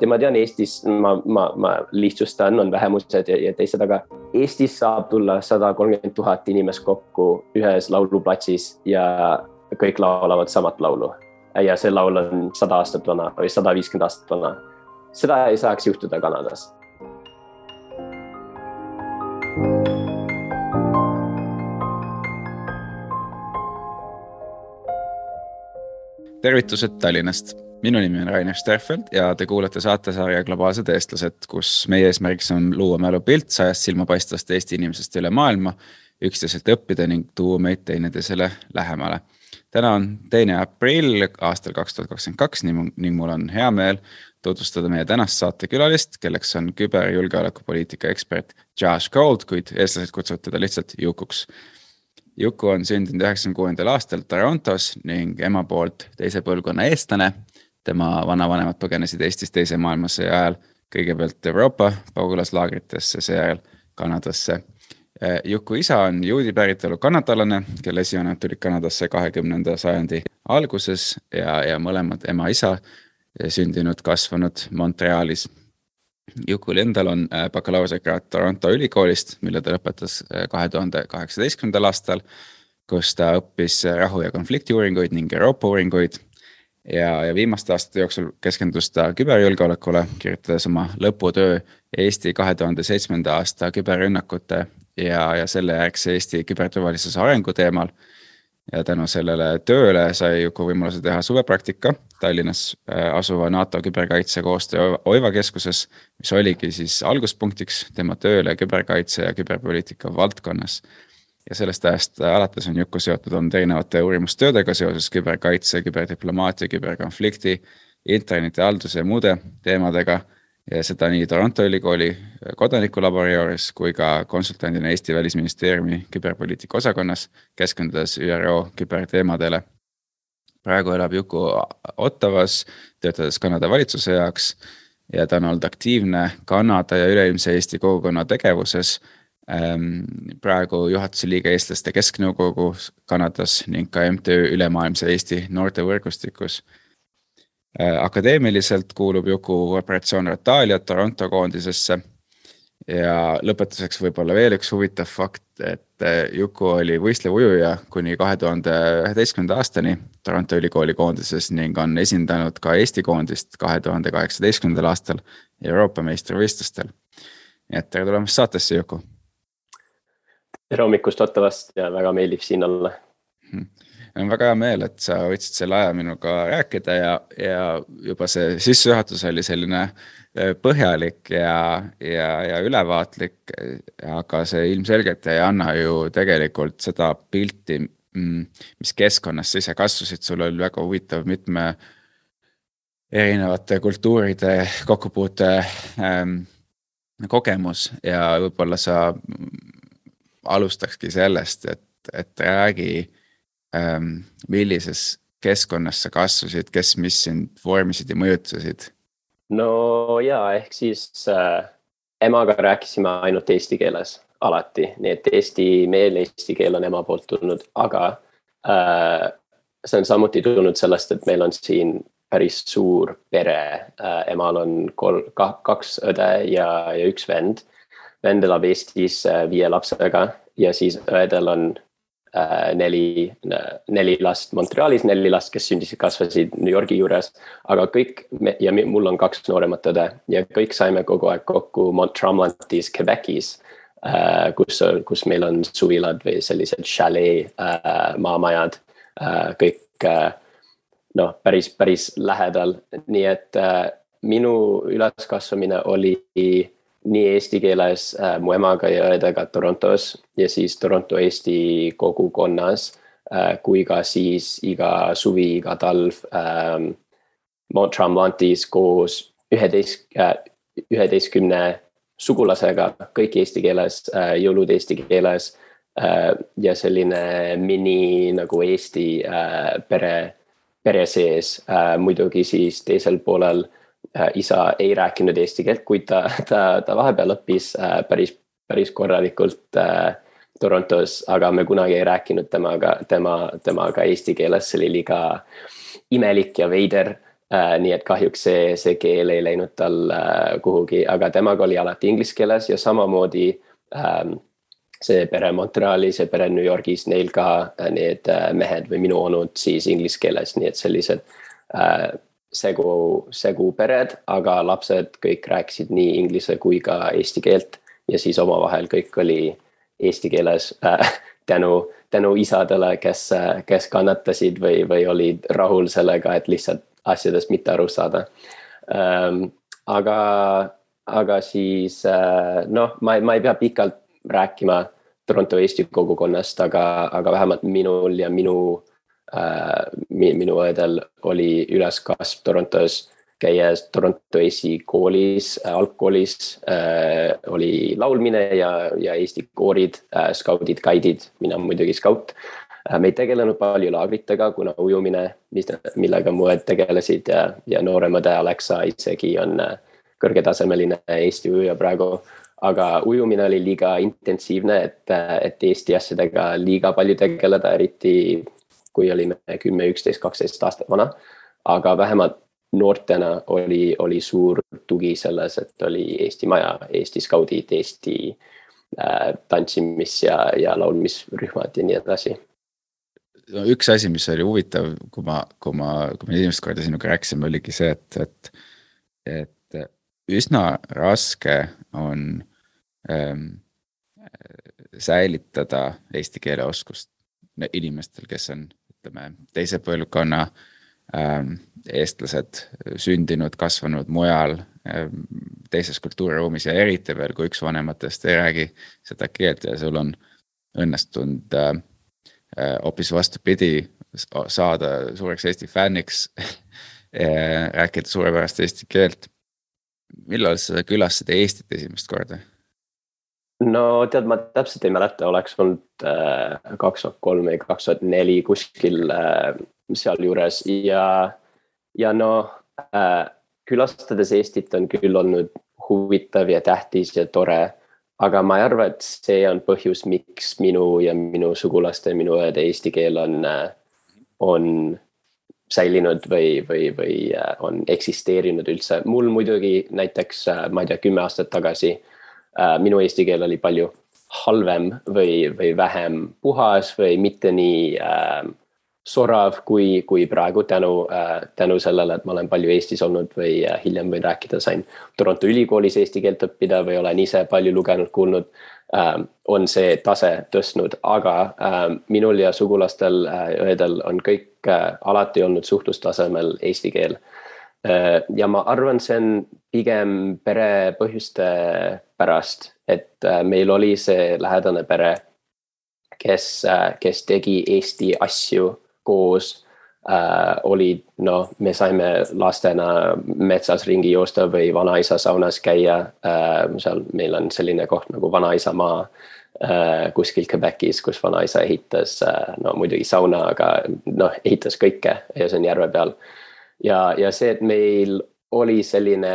ja ma tean Eestis, ma, ma, ma lihtsustan, on vähemused ja, ja teised, aga Eestis saab tulla sada kolmkümmend tuhat inimest kokku ühes lauluplatsis ja kõik laulavad samat laulu. ja see laul on sada aastat vana või sada viiskümmend aastat vana. seda ei saaks juhtuda Kanadas tervitused Tallinnast. Minu nimi on Rainer Sterfeld ja te kuulate saatesarja Globaalsed eestlased, kus meie eesmärgiks on luua mälupilt sajast silmapaistvast Eesti inimesest üle maailma, üksteiselt õppida ning tuua meid teineteisele lähemale. täna on teine aprill aastal kaks tuhat kakskümmend kaks ning mul on hea meel tutvustada meie tänast saatekülalist, kelleks on küberjulgeolekupoliitika ekspert Josh Gold, kuid eestlased kutsuvad teda lihtsalt Jukuks Juku on sündinud üheksakümne kuuendal aastal Torontos ning ema poolt teise põlvkonna eestlane. Tema vanavanemad põgenesid Eestist teise maailmasõja ajal kõigepealt Euroopa pagulaslaagritesse, seejärel Kanadasse. Juku isa on juudi päritolu kanadalane, kelle esivanemad tulid Kanadasse kahekümnenda sajandi alguses ja, ja mõlemad ema-isa sündinud, kasvanud Montrealis Jukul endal on äh, bakalaureusekraad Toronto ülikoolist, mille ta lõpetas kahe tuhande kaheksateistkümnendal aastal, kus ta õppis rahu ja konfliktiuuringuid ning Euroopa uuringuid. Ja, ja viimaste aastate jooksul keskendus ta küberjulgeolekule, kirjutades oma lõputöö Eesti kahe tuhande seitsmenda aasta küberrünnakute ja, ja sellejärgse Eesti küberturvalisuse arengu teemal ja tänu sellele tööle sai Juku võimaluse teha suvepraktika Tallinnas äh, asuva NATO küberkaitsekoostöö OIVA keskuses, mis oligi siis alguspunktiks tema tööle küberkaitse ja küberpoliitika valdkonnas. Ja sellest ajast alates on Juku seotud olnud erinevate uurimustöödega seoses küberkaitse, küberdiplomaatia, küberkonflikti, internetihalduse ja muude teemadega ja seda nii Toronto ülikooli kodanikulabori juures kui ka konsultandina Eesti Välisministeeriumi küberpoliitika osakonnas, keskendudes ÜRO küberteemadele. praegu elab Juku Ottawas, töötades Kanada valitsuse jaoks ja ta on olnud aktiivne Kanada ja üleilmse Eesti kogukonna tegevuses praegu juhatuse liige eestlaste kesknõukogus Kanadas ning ka MTÜ Ülemaailmse Eesti noortevõrgustikus Äh, akadeemiliselt kuulub Juku operatsioon Ratalia Toronto koondisesse. ja lõpetuseks võib-olla veel üks huvitav fakt, et äh, Juku oli võistlev ujuja kuni kahe tuhande üheteistkümnenda aastani Toronto ülikooli koondises ning on esindanud ka Eesti koondist kahe tuhande kaheksateistkümnendal aastal Euroopa meistrivõistlustel. nii et tere tulemast saatesse, Juku. Tere hommikust Ottawast ja väga meeldib siin olla hmm on väga hea meel, et sa võtsid selle aja minuga rääkida ja, ja juba see sissejuhatus oli selline äh, põhjalik ja, ja, ja ülevaatlik. aga see ilmselgelt ei anna ju tegelikult seda pilti, mm, mis keskkonnas sa ise kasvasid, sul oli väga huvitav mitme erinevate kultuuride kokkupuute ähm, kogemus ja võib-olla sa alustakski sellest, et, et räägi Ähm, millises keskkonnas sa kasvasid, kes, mis sind vormisid ja mõjutasid? no ja ehk siis äh, emaga rääkisime ainult eesti keeles alati, nii et eesti meel, eesti keel on ema poolt tulnud, aga äh, see on samuti tulnud sellest, et meil on siin päris suur pere äh,. emal on kolm, kaks õde ja, ja üks vend. Vend elab Eestis äh, viie lapsega ja siis õedel on Äh, neli, neli last Montrealis, neli last, kes sündisid, kasvasid New Yorgi juures. aga kõik me, ja mul on kaks nooremat õde ja kõik saime kogu aeg kokku Mont-Tremblantis, Quebecis. Äh, kus, kus meil on suvilad või sellised äh, maamajad, kõik noh, päris, päris lähedal, nii et minu üleskasvamine oli nii eesti keeles äh, mu emaga ja õedega Torontos ja siis Toronto Eesti kogukonnas äh, kui ka siis iga suvi, iga talv ähm, Mont Tremblantis koos üheteist äh,, üheteistkümne sugulasega, kõik eesti keeles äh,, jõulud eesti keeles äh, ja selline mini nagu Eesti äh, pere, pere sees äh,, muidugi siis teisel poolel äh, Äh, isa ei rääkinud eesti keelt, kuid ta, ta, ta vahepeal õppis äh, päris, päris korralikult äh, Torontos, aga me kunagi ei rääkinud temaga, tema, temaga eesti keeles, see oli liiga imelik ja veider äh,. nii et kahjuks see, see keel ei läinud tal äh, kuhugi, aga temaga oli alati inglise keeles ja samamoodi ähm, see pere Montrealis ja pere New Yorgis, neil ka äh, need äh, mehed või minu onud siis inglise keeles, nii et sellised äh, segu, segu pered, aga lapsed kõik rääkisid nii inglise kui ka eesti keelt ja siis omavahel kõik oli eesti keeles äh, tänu, tänu isadele, kes, kes kannatasid või, või olid rahul sellega, et lihtsalt asjadest mitte aru saada ähm,. aga, aga siis äh, noh, ma, ma ei pea pikalt rääkima Toronto Eesti kogukonnast, aga, aga vähemalt minul ja minu minu õedel oli üleskasv Torontos käies Toronto Eesti koolis äh,, algkoolis äh, oli laulmine ja, ja Eesti koorid äh,, skaudid, gaidid, mina muidugi skaut äh,. me ei tegelenud palju laagritega, kuna ujumine, mis, millega mu õed tegelesid ja, ja noorem õde Alexa isegi on äh, kõrgetasemeline Eesti ujuja praegu aga ujumine oli liiga intensiivne, et, et Eesti asjadega liiga palju tegeleda, eriti kui olime kümme, üksteist, kaksteist aastat vana. aga vähemalt noortena oli, oli suur tugi selles, et oli Eesti Maja, Eesti Skaudid, Eesti äh, tantsimis- ja, ja laulmisrühmad ja nii edasi no üks asi, mis oli huvitav, kui ma, kui ma, kui me esimest korda sinuga rääkisime, oligi see, et, et, et üsna raske on ähm, säilitada eesti keele oskust inimestel, kes on, ütleme, teise põlvkonna ähm, eestlased sündinud, kasvanud mujal ähm, teises kultuuriruumis ja eriti veel, kui üks vanematest ei räägi seda keelt ja sul on õnnestunud äh, äh hoopis vastupidi, saada suureks Eesti fänniks rääkida suurepärast eesti keelt millal sa külastasid Eestit esimest korda? No tead, ma täpselt ei mäleta, oleks olnud äh, kaks tuhat kolm või kaks tuhat neli kuskil äh, sealjuures ja, ja noh äh, külastades Eestit on küll olnud huvitav ja tähtis ja tore. aga ma ei arva, et see on põhjus, miks minu ja minu sugulaste minu õede eesti keel on, äh, on säilinud või, või, või äh, on eksisteerinud üldse. mul muidugi näiteks, ma ei tea, kümme aastat tagasi äh, minu eesti keel oli palju halvem või, või vähem puhas või mitte nii äh, sorav kui, kui praegu tänu äh,, tänu sellele, et ma olen palju Eestis olnud või äh, hiljem võin rääkida, sain Toronto ülikoolis eesti keelt õppida või olen ise palju lugenud, kuulnud äh,. on see tase tõstnud, aga äh, minul ja sugulastel äh,, õedel on kõik äh, alati olnud suhtlustasemel eesti keel äh,. Ja ma arvan, see on pigem pere põhjuste pärast, et äh, meil oli see lähedane pere, kes äh,, kes tegi Eesti asju koos äh, olid, noh, me saime lastena metsas ringi joosta või vanaisa saunas käia äh,. seal meil on selline koht nagu Vanaisa maa äh, kuskil Quebecis, kus vanaisa ehitas äh,, no muidugi sauna, aga noh, ehitas kõike ja see on järve peal. Ja, ja see, et meil oli selline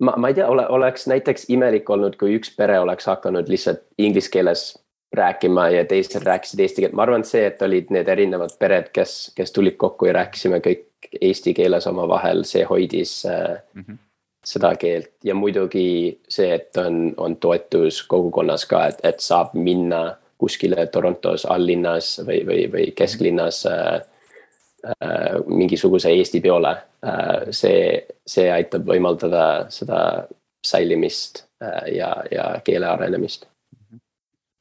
ma, ma ei tea ole,, oleks näiteks imelik olnud, kui üks pere oleks hakanud lihtsalt inglise keeles rääkima ja teised rääkisid eesti keelt, ma arvan, see, et olid need erinevad pered, kes, kes tulid kokku ja rääkisime kõik eesti keeles omavahel, see hoidis mm -hmm. seda keelt ja muidugi see, et on, on toetus kogukonnas ka, et, et saab minna kuskile Torontos alllinnas või, või, või kesklinnas äh, äh, mingisuguse Eesti peole äh,. see, see aitab võimaldada seda säilimist äh, ja, ja keele arenemist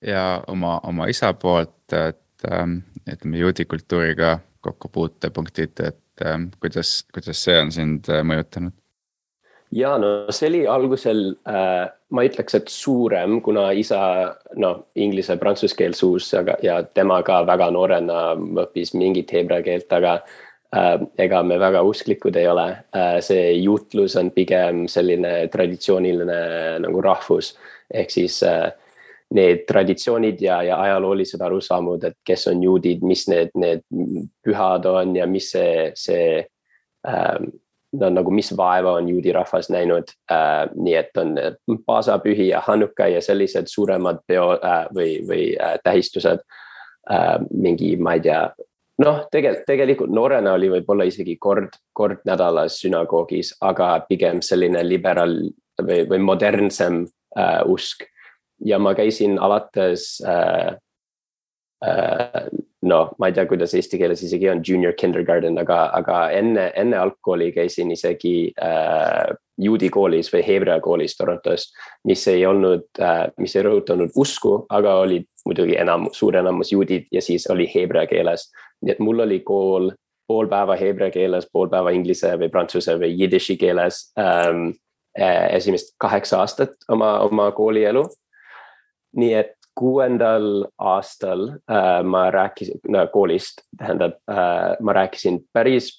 ja oma, oma isa poolt, et ähm, ütleme juudikultuuriga kokkupuutepunktid, et ähm, kuidas, kuidas see on sind äh, mõjutanud? Ja no see oli algusel äh,, ma ütleks, et suurem, kuna isa noh, inglise, prantsuse keel suus, aga ja tema ka väga noorena õppis mingit heebrea keelt, aga äh, ega me väga usklikud ei ole äh,. see jutlus on pigem selline traditsiooniline nagu rahvus ehk siis äh, need traditsioonid ja, ja ajaloolised arusaamud, et kes on juudid, mis need, need pühad on ja mis see, see ähm, no nagu, mis vaeva on juudi rahvas näinud äh,. nii et on paasapühi ja Hanuka ja sellised suuremad peo äh, või, või äh, tähistused äh,. mingi, ma ei tea, noh, tegelikult, tegelikult noorena oli võib-olla isegi kord, kord nädalas sünagoogis, aga pigem selline liberaal või, või modernsem äh, usk. ja ma käisin alates äh, äh, noh, ma ei tea, kuidas eesti keeles isegi on junior kindergarten, aga, aga enne, enne algkooli käisin isegi äh, juudi koolis või heebrea koolis Torontos, mis ei olnud äh,, mis ei rõhutanud usku, aga olid muidugi enam, suur enamus juudid ja siis oli heebrea keeles. nii et mul oli kool pool päeva heebrea keeles, pool päeva inglise või prantsuse või jiddiši keeles ähm, äh, esimest kaheksa aastat oma, oma koolielu. nii et kuuendal aastal äh, ma rääkisin no, koolist, tähendab äh,, ma rääkisin päris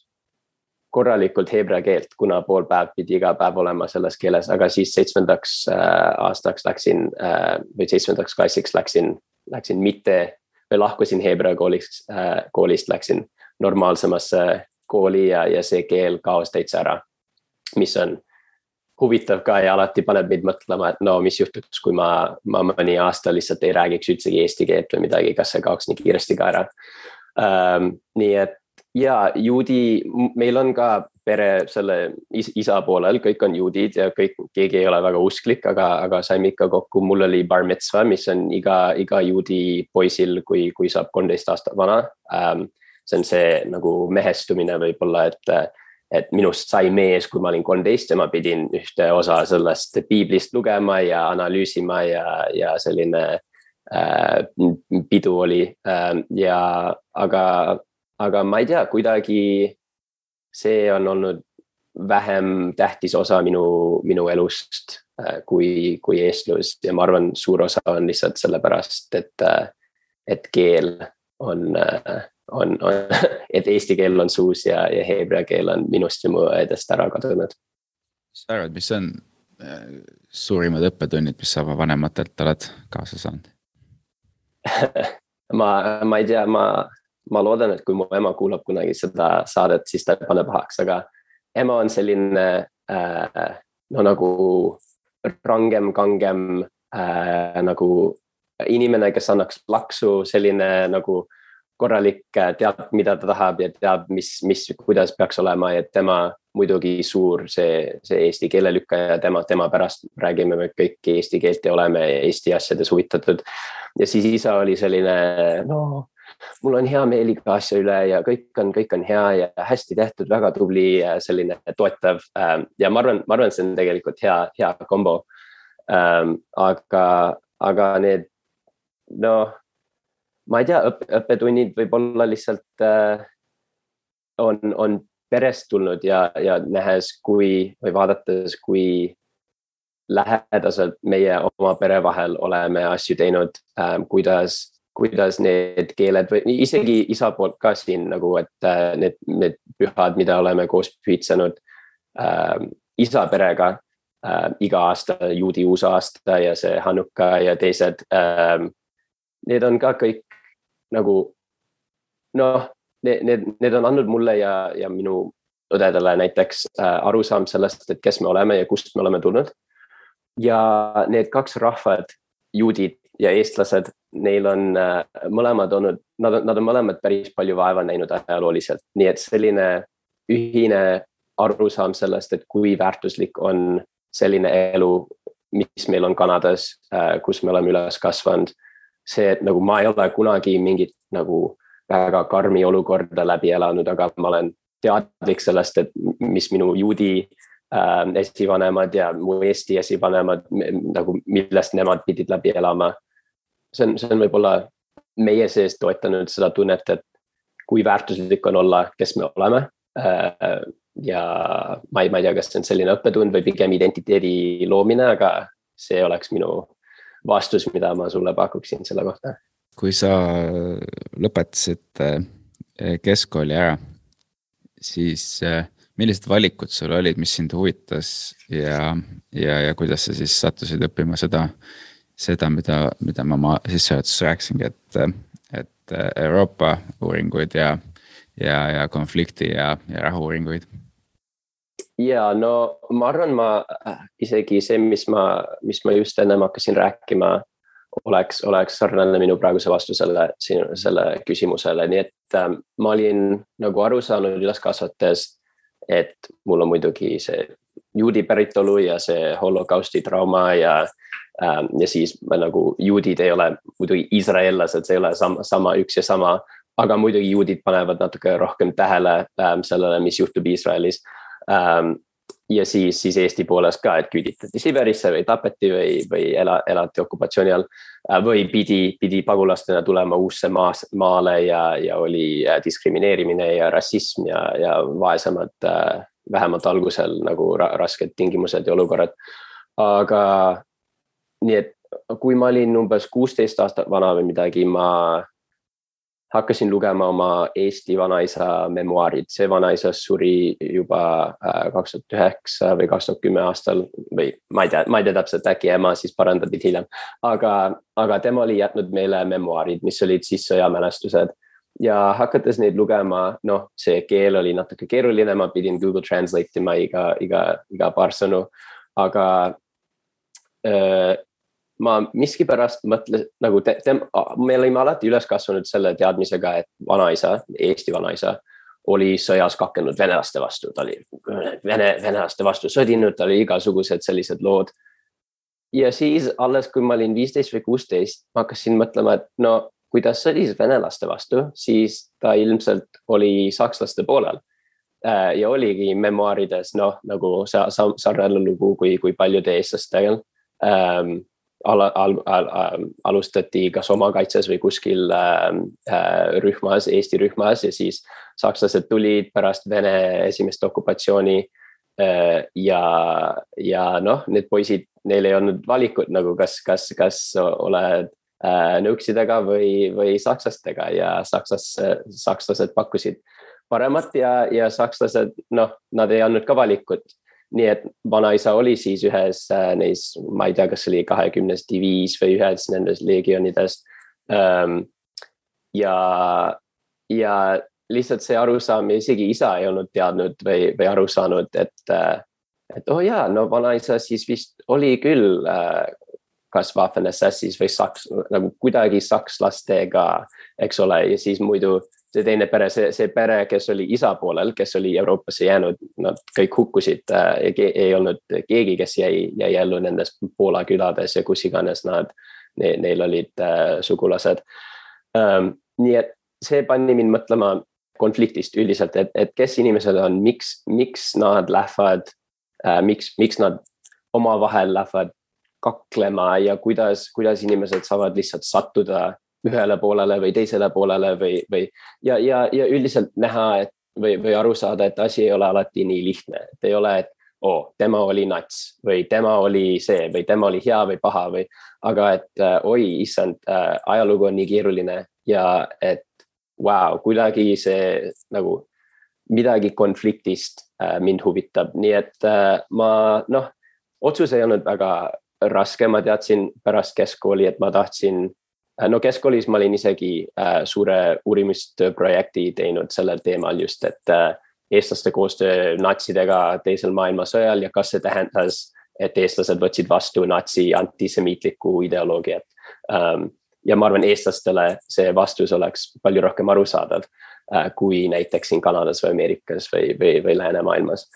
korralikult heebrea keelt, kuna pool päev pidi iga päev olema selles keeles, aga siis seitsmendaks äh, aastaks läksin äh, või seitsmendaks klassiks läksin, läksin mitte või lahkusin heebrea kooliks äh,, koolist, läksin normaalsemasse kooli ja, ja see keel kaos täitsa ära. mis on huvitav ka ja alati paneb mind mõtlema, et no mis juhtuks, kui ma, ma mõni aasta lihtsalt ei räägiks üldsegi eesti keelt või midagi, kas see kaoks nii kiiresti ka ära um,. nii et ja juudi, meil on ka pere selle is, isa poolel, kõik on juudid ja kõik, keegi ei ole väga usklik, aga, aga saime ikka kokku, mul oli bar mitzvah, mis on iga, iga juudi poisil, kui, kui saab kolmteist aastat vana um,. see on see nagu mehestumine võib-olla, et et minust sai mees, kui ma olin kolmteist ja ma pidin ühte osa sellest piiblist lugema ja analüüsima ja, ja selline äh, pidu oli äh, ja aga, aga ma ei tea, kuidagi see on olnud vähem tähtis osa minu, minu elust äh, kui, kui eestlus ja ma arvan, suur osa on lihtsalt sellepärast, et, äh, et keel on äh, on, on, et eesti keel on suus ja, ja heebrea keel on minust ja mu õedest ära kadunud. mis sa arvad, mis on äh, suurimad õppetunnid, mis sa oma vanematelt oled kaasa saanud ma, ma ei tea, ma, ma loodan, et kui mu ema kuulab kunagi seda saadet, siis ta ei pane pahaks, aga ema on selline äh, no nagu rangem, kangem äh, nagu inimene, kes annaks laksu, selline nagu äh, korralik, teab, mida ta tahab ja teab, mis, mis, kuidas peaks olema ja tema muidugi suur see, see eesti keele lükkaja, tema, tema pärast räägime me kõik eesti keelt ja oleme Eesti asjades huvitatud. ja siis isa oli selline, no mul on hea meel iga asja üle ja kõik on, kõik on hea ja hästi tehtud, väga tubli, selline toetav. Ähm, ja ma arvan, ma arvan, see on tegelikult hea, hea kombo. Ähm, aga, aga need noh ma ei tea, õppetunnid võib-olla lihtsalt äh, on, on perest tulnud ja, ja nähes, kui või vaadates, kui lähedaselt meie oma pere vahel oleme asju teinud ähm,, kuidas, kuidas need keeled või isegi isa poolt ka siin nagu, et äh, need, need pühad, mida oleme koos pühitsenud äh, isa perega äh, iga aasta, juudi uusaasta ja see Hanuka ja teised äh,. Need on ka kõik nagu noh, need, need, need on andnud mulle ja, ja minu õdedele näiteks äh, arusaam sellest, et kes me oleme ja kust me oleme tulnud. ja need kaks rahvad, juudid ja eestlased, neil on äh, mõlemad olnud, nad on, nad on mõlemad päris palju vaeva näinud ajalooliselt, nii et selline ühine arusaam sellest, et kui väärtuslik on selline elu, mis meil on Kanadas äh,, kus me oleme üles kasvanud see, et nagu ma ei ole kunagi mingit nagu väga karmi olukorda läbi elanud, aga ma olen teadlik sellest, et mis minu juudi äh, esivanemad ja mu Eesti esivanemad nagu, millest nemad pidid läbi elama. see on, see on võib-olla meie sees toetanud seda tunnet, et kui väärtuslik on olla, kes me oleme äh,. ja ma ei, ma ei tea, kas see on selline õppetund või pigem identiteedi loomine, aga see oleks minu vastus, mida ma sulle pakuksin selle kohta. kui sa lõpetasid eh, keskkooli ära, siis eh, millised valikud sul olid, mis sind huvitas ja, ja, ja kuidas sa siis sattusid õppima seda, seda, mida, mida ma oma sissejuhatuses rääkisingi, et, et Euroopa uuringuid ja, ja, ja konflikti ja, ja rahu uuringuid ja no ma arvan, ma äh, isegi see, mis ma, mis ma just ennem hakkasin rääkima, oleks, oleks sarnane minu praeguse vastusele, selle küsimusele, nii et äh, ma olin nagu aru saanud üles kasvates, et mul on muidugi see juudi päritolu ja see holokausti trauma ja äh,, ja siis ma nagu juudid ei ole muidugi iisraellased, see ei ole sama, sama üks ja sama, aga muidugi juudid panevad natuke rohkem tähele äh, sellele, mis juhtub Iisraelis ähm, ja siis, siis Eesti poolest ka, et küüditati Siberisse või tapeti või, või ela, elati okupatsiooni all. Äh, või pidi, pidi pagulastena tulema uusse maas, maale ja, ja oli äh, diskrimineerimine ja rassism ja, ja vaesemad äh, vähemalt algusel nagu ra rasked tingimused ja olukorrad. aga nii et kui ma olin umbes kuusteist aastat vana või midagi, ma hakkasin lugema oma Eesti vanaisa memuaarid, see vanaisa suri juba äh, kaks tuhat üheksa või kaks tuhat kümme aastal või ma ei tea, ma ei tea täpselt, äkki ema siis parandab mind hiljem. aga, aga tema oli jätnud meile memuaarid, mis olid siis sõjamälestused. Ja hakates neid lugema, noh, see keel oli natuke keeruline, ma pidin Google Translate ima iga, iga, iga paar sõnu, aga äh, ma miskipärast mõtlen nagu te, te, me olime alati üles kasvanud selle teadmisega, et vanaisa, Eesti vanaisa oli sõjas kakkenud venelaste vastu, ta oli vene, venelaste vastu sõdinud, tal oli igasugused sellised lood. ja siis alles, kui ma olin viisteist või kuusteist, ma hakkasin mõtlema, et no kuidas sõdis venelaste vastu, siis ta ilmselt oli sakslaste poolel. Äh, ja oligi memuaarides noh, nagu sarnane lugu kui, kui paljude eestlastega ähm, al, al, al, alustati kas omakaitses või kuskil äh, äh, rühmas, Eesti rühmas ja siis sakslased tulid pärast Vene esimest okupatsiooni äh,. ja, ja noh, need poisid, neil ei olnud valikut nagu kas, kas, kas oled äh, nõuksidega või, või sakslastega ja sakslas, sakslased pakkusid paremat ja, ja sakslased, noh, nad ei andnud ka valikut nii et vanaisa oli siis ühes äh, neis, ma ei tea, kas oli kahekümnes diviis või ühes nendest legionidest ähm,. ja, ja lihtsalt see arusaam, isegi isa ei olnud teadnud või, või aru saanud, et, äh, et oh jaa, no vanaisa siis vist oli küll äh, kas Waffen SS-is või saks, nagu kuidagi sakslastega, eks ole, ja siis muidu see teine pere, see, see pere, kes oli isa poolel, kes oli Euroopasse jäänud, nad kõik hukkusid äh, ei olnud keegi, kes jäi, jäi ellu nendes Poola külades ja kus iganes nad ne,, neil olid äh, sugulased ähm,. nii et see pani mind mõtlema konfliktist üldiselt, et, et kes inimesed on, miks, miks nad lähevad äh,, miks, miks nad omavahel lähevad kaklema ja kuidas, kuidas inimesed saavad lihtsalt sattuda ühele poolele või teisele poolele või, või ja, ja, ja üldiselt näha, et või, või aru saada, et asi ei ole alati nii lihtne, et ei ole, et oo oh,, tema oli nats või tema oli see või tema oli hea või paha või, aga et äh, oi, issand äh,, ajalugu on nii keeruline ja et vau wow,, kuidagi see nagu midagi konfliktist äh, mind huvitab, nii et äh, ma noh, otsus ei olnud väga raske, ma teadsin pärast keskkooli, et ma tahtsin no keskkoolis ma olin isegi äh, suure uurimistööprojekti teinud sellel teemal just, et äh, eestlaste koostöö natsidega teisel maailmasõjal ja kas see tähendas, et eestlased võtsid vastu natsi antisemiitlikku ideoloogiat ähm,. ja ma arvan, eestlastele see vastus oleks palju rohkem arusaadav äh, kui näiteks siin Kanadas või Ameerikas või, või, või läänemaailmas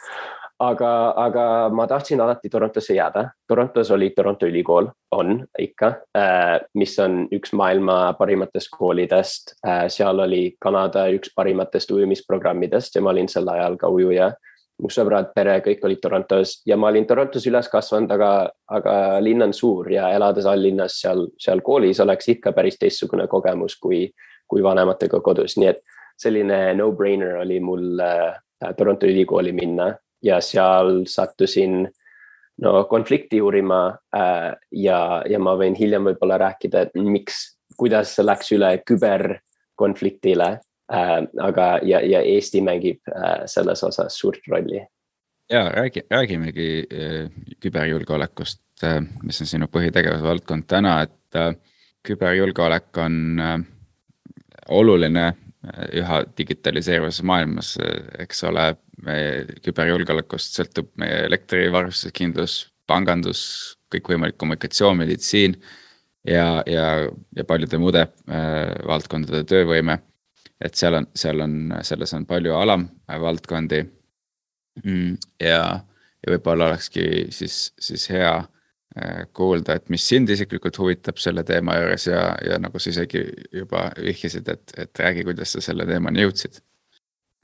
aga, aga ma tahtsin alati Torontosse jääda. Torontos oli Toronto ülikool, on ikka, äh, mis on üks maailma parimatest koolidest. Äh, seal oli Kanada üks parimatest ujumisprogrammidest ja ma olin sel ajal ka ujuja. mu sõbrad, pere, kõik olid Torontos ja ma olin Torontos üles kasvanud, aga, aga linn on suur ja elades alllinnas seal, seal koolis oleks ikka päris teistsugune kogemus kui, kui vanematega kodus, nii et selline no-brainer oli mul äh, Toronto ülikooli minna ja seal sattusin no konflikti uurima äh, ja, ja ma võin hiljem võib-olla rääkida, et miks, kuidas see läks üle küberkonfliktile äh,. aga, ja, ja Eesti mängib äh, selles osas suurt rolli. ja räägi, räägimegi äh, küberjulgeolekust äh,, mis on sinu põhitegevusvaldkond täna, et äh, küberjulgeolek on äh, oluline äh, üha digitaliseeruvas maailmas, eks ole, meie küberjulgeolekust sõltub meie elektrivarustuskindlus, pangandus, kõikvõimalik kommunikatsioon, meditsiin. ja, ja, ja paljude muude äh, valdkondade töövõime. et seal on, seal on, selles on palju alamvaldkondi mm,. ja, ja võib-olla olekski siis, siis hea äh, kuulda, et mis sind isiklikult huvitab selle teema juures ja, ja nagu sa isegi juba vihjasid, et, et räägi, kuidas sa selle teemani jõudsid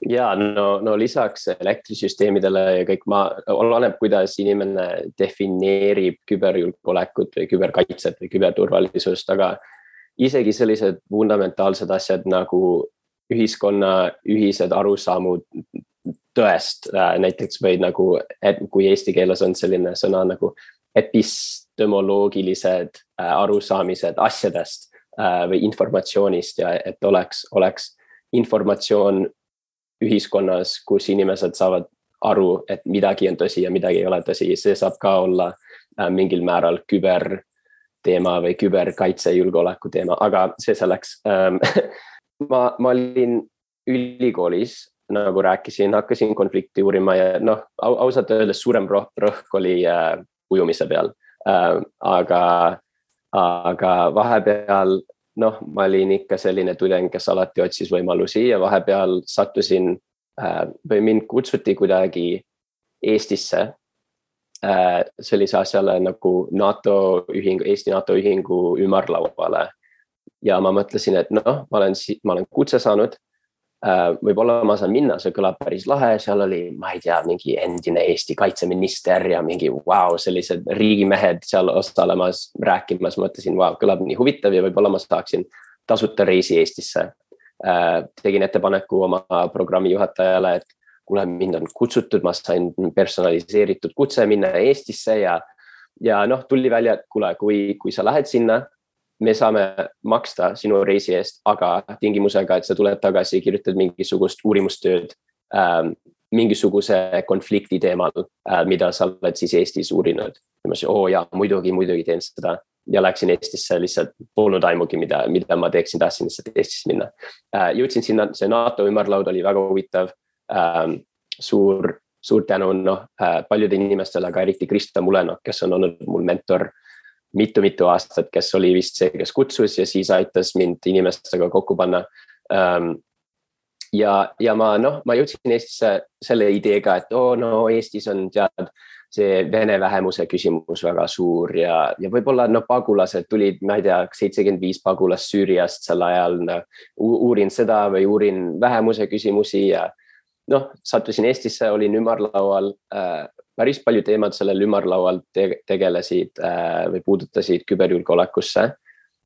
ja no, no lisaks elektrisüsteemidele ja kõik ma, oleneb, kuidas inimene defineerib küberjulgeolekut või küberkaitset või küberturvalisust, aga isegi sellised fundamentaalsed asjad nagu ühiskonna ühised arusaamud tõest, äh, näiteks või nagu, et kui eesti keeles on selline sõna nagu epistemoloogilised äh, arusaamised asjadest äh, või informatsioonist ja et oleks, oleks informatsioon ühiskonnas, kus inimesed saavad aru, et midagi on tõsi ja midagi ei ole tõsi, see saab ka olla äh, mingil määral küberteema või küberkaitse julgeoleku teema, aga see selleks ähm, ma, ma olin ülikoolis, nagu rääkisin, hakkasin konflikti uurima ja noh, ausalt öeldes suurem rõhk oli äh, ujumise peal äh,. aga, aga vahepeal noh, ma olin ikka selline tudeng, kes alati otsis võimalusi ja vahepeal sattusin äh, või mind kutsuti kuidagi Eestisse äh, sellise asjale nagu NATO ühing, Eesti NATO ühingu ümarlauale. ja ma mõtlesin, et noh, ma olen, ma olen kutse saanud võib-olla ma saan minna, see kõlab päris lahe, seal oli, ma ei tea, mingi endine Eesti kaitseminister ja mingi vau wow,, sellised riigimehed seal osalemas, rääkimas, mõtlesin, wow,, kõlab nii huvitav ja võib-olla ma saaksin tasuta reisi Eestisse. Äh, tegin ettepaneku oma programmi juhatajale, et kuule, mind on kutsutud, ma sain personaliseeritud kutse minna Eestisse ja, ja noh, tuli välja, et kuule, kui, kui sa lähed sinna me saame maksta sinu reisi eest, aga tingimusega, et sa tuled tagasi, kirjutad mingisugust uurimustööd ähm, mingisuguse konflikti teemal äh,, mida sa oled siis Eestis uurinud. ja ma ütlesin, oo jaa, muidugi, muidugi teen seda ja läksin Eestisse lihtsalt, polnud aimugi, mida, mida ma teeksin, tahtsin lihtsalt Eestisse minna äh,. jõudsin sinna, see NATO ümarlaud oli väga huvitav ähm,. suur, suur tänu noh äh, paljudele inimestele, aga eriti Krista Mulenok, kes on olnud mul mentor mitu-mitu aastat, kes oli vist see, kes kutsus ja siis aitas mind inimestega kokku panna. Ähm, ja, ja ma noh, ma jõudsin Eestisse selle ideega, et oo oh, no Eestis on tead see vene vähemuse küsimus väga suur ja, ja võib-olla noh, pagulased tulid, ma ei tea, seitsekümmend viis pagulast Süüriast sel ajal no,. uurin seda või uurin vähemuse küsimusi ja noh, sattusin Eestisse, olin ümarlaual äh, päris palju teemad sellel ümarlaual te tegelesid äh, või puudutasid küberjulgeolekusse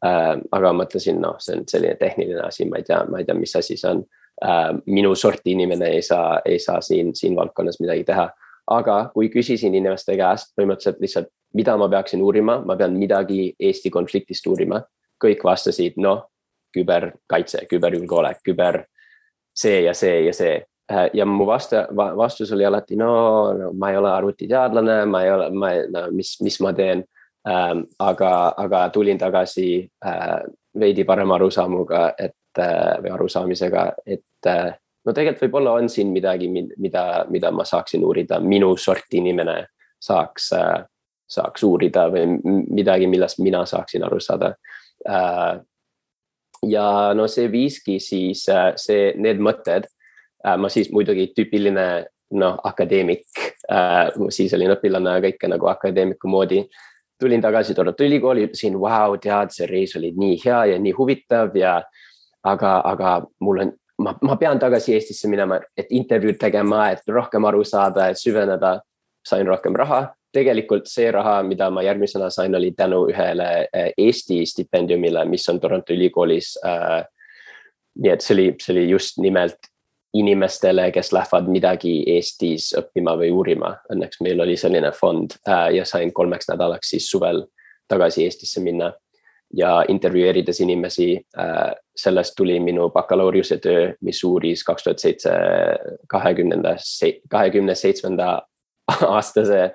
äh,. aga mõtlesin, noh, see on selline tehniline asi, ma ei tea, ma ei tea, mis asi see on äh,. minu sorti inimene ei saa, ei saa siin, siin valdkonnas midagi teha. aga kui küsisin inimeste käest põhimõtteliselt lihtsalt, mida ma peaksin uurima, ma pean midagi Eesti konfliktist uurima. kõik vastasid, noh, küberkaitse, küberjulgeolek, küber see ja see ja see ja mu vasta, vastus oli alati, no, no ma ei ole arvutiteadlane, ma ei ole, ma ei, no mis, mis ma teen ähm,. aga, aga tulin tagasi äh, veidi parema arusaamuga, et äh, või arusaamisega, et äh, no tegelikult võib-olla on siin midagi, mida, mida ma saaksin uurida, minu sorti inimene saaks äh,, saaks uurida või midagi, millest mina saaksin aru saada äh,. ja no see viiski siis äh, see, need mõtted Äh, ma siis muidugi tüüpiline noh, akadeemik, äh, siis olin õpilane kõike nagu akadeemiku moodi. tulin tagasi Toronto ülikooli, ütlesin, vau, tead, see reis oli nii hea ja nii huvitav ja aga, aga mul on, ma, ma pean tagasi Eestisse minema, et intervjuud tegema, et rohkem aru saada, et süveneda. sain rohkem raha, tegelikult see raha, mida ma järgmisena sain, oli tänu ühele äh, Eesti stipendiumile, mis on Toronto ülikoolis äh, nii et see oli, see oli just nimelt inimestele, kes lähevad midagi Eestis õppima või uurima. Õnneks meil oli selline fond äh, ja sain kolmeks nädalaks siis suvel tagasi Eestisse minna ja intervjueerides inimesi. Äh, sellest tuli minu bakalaureusetöö, mis uuris kaks tuhat seitse, kahekümnenda, kahekümne seitsmenda aastase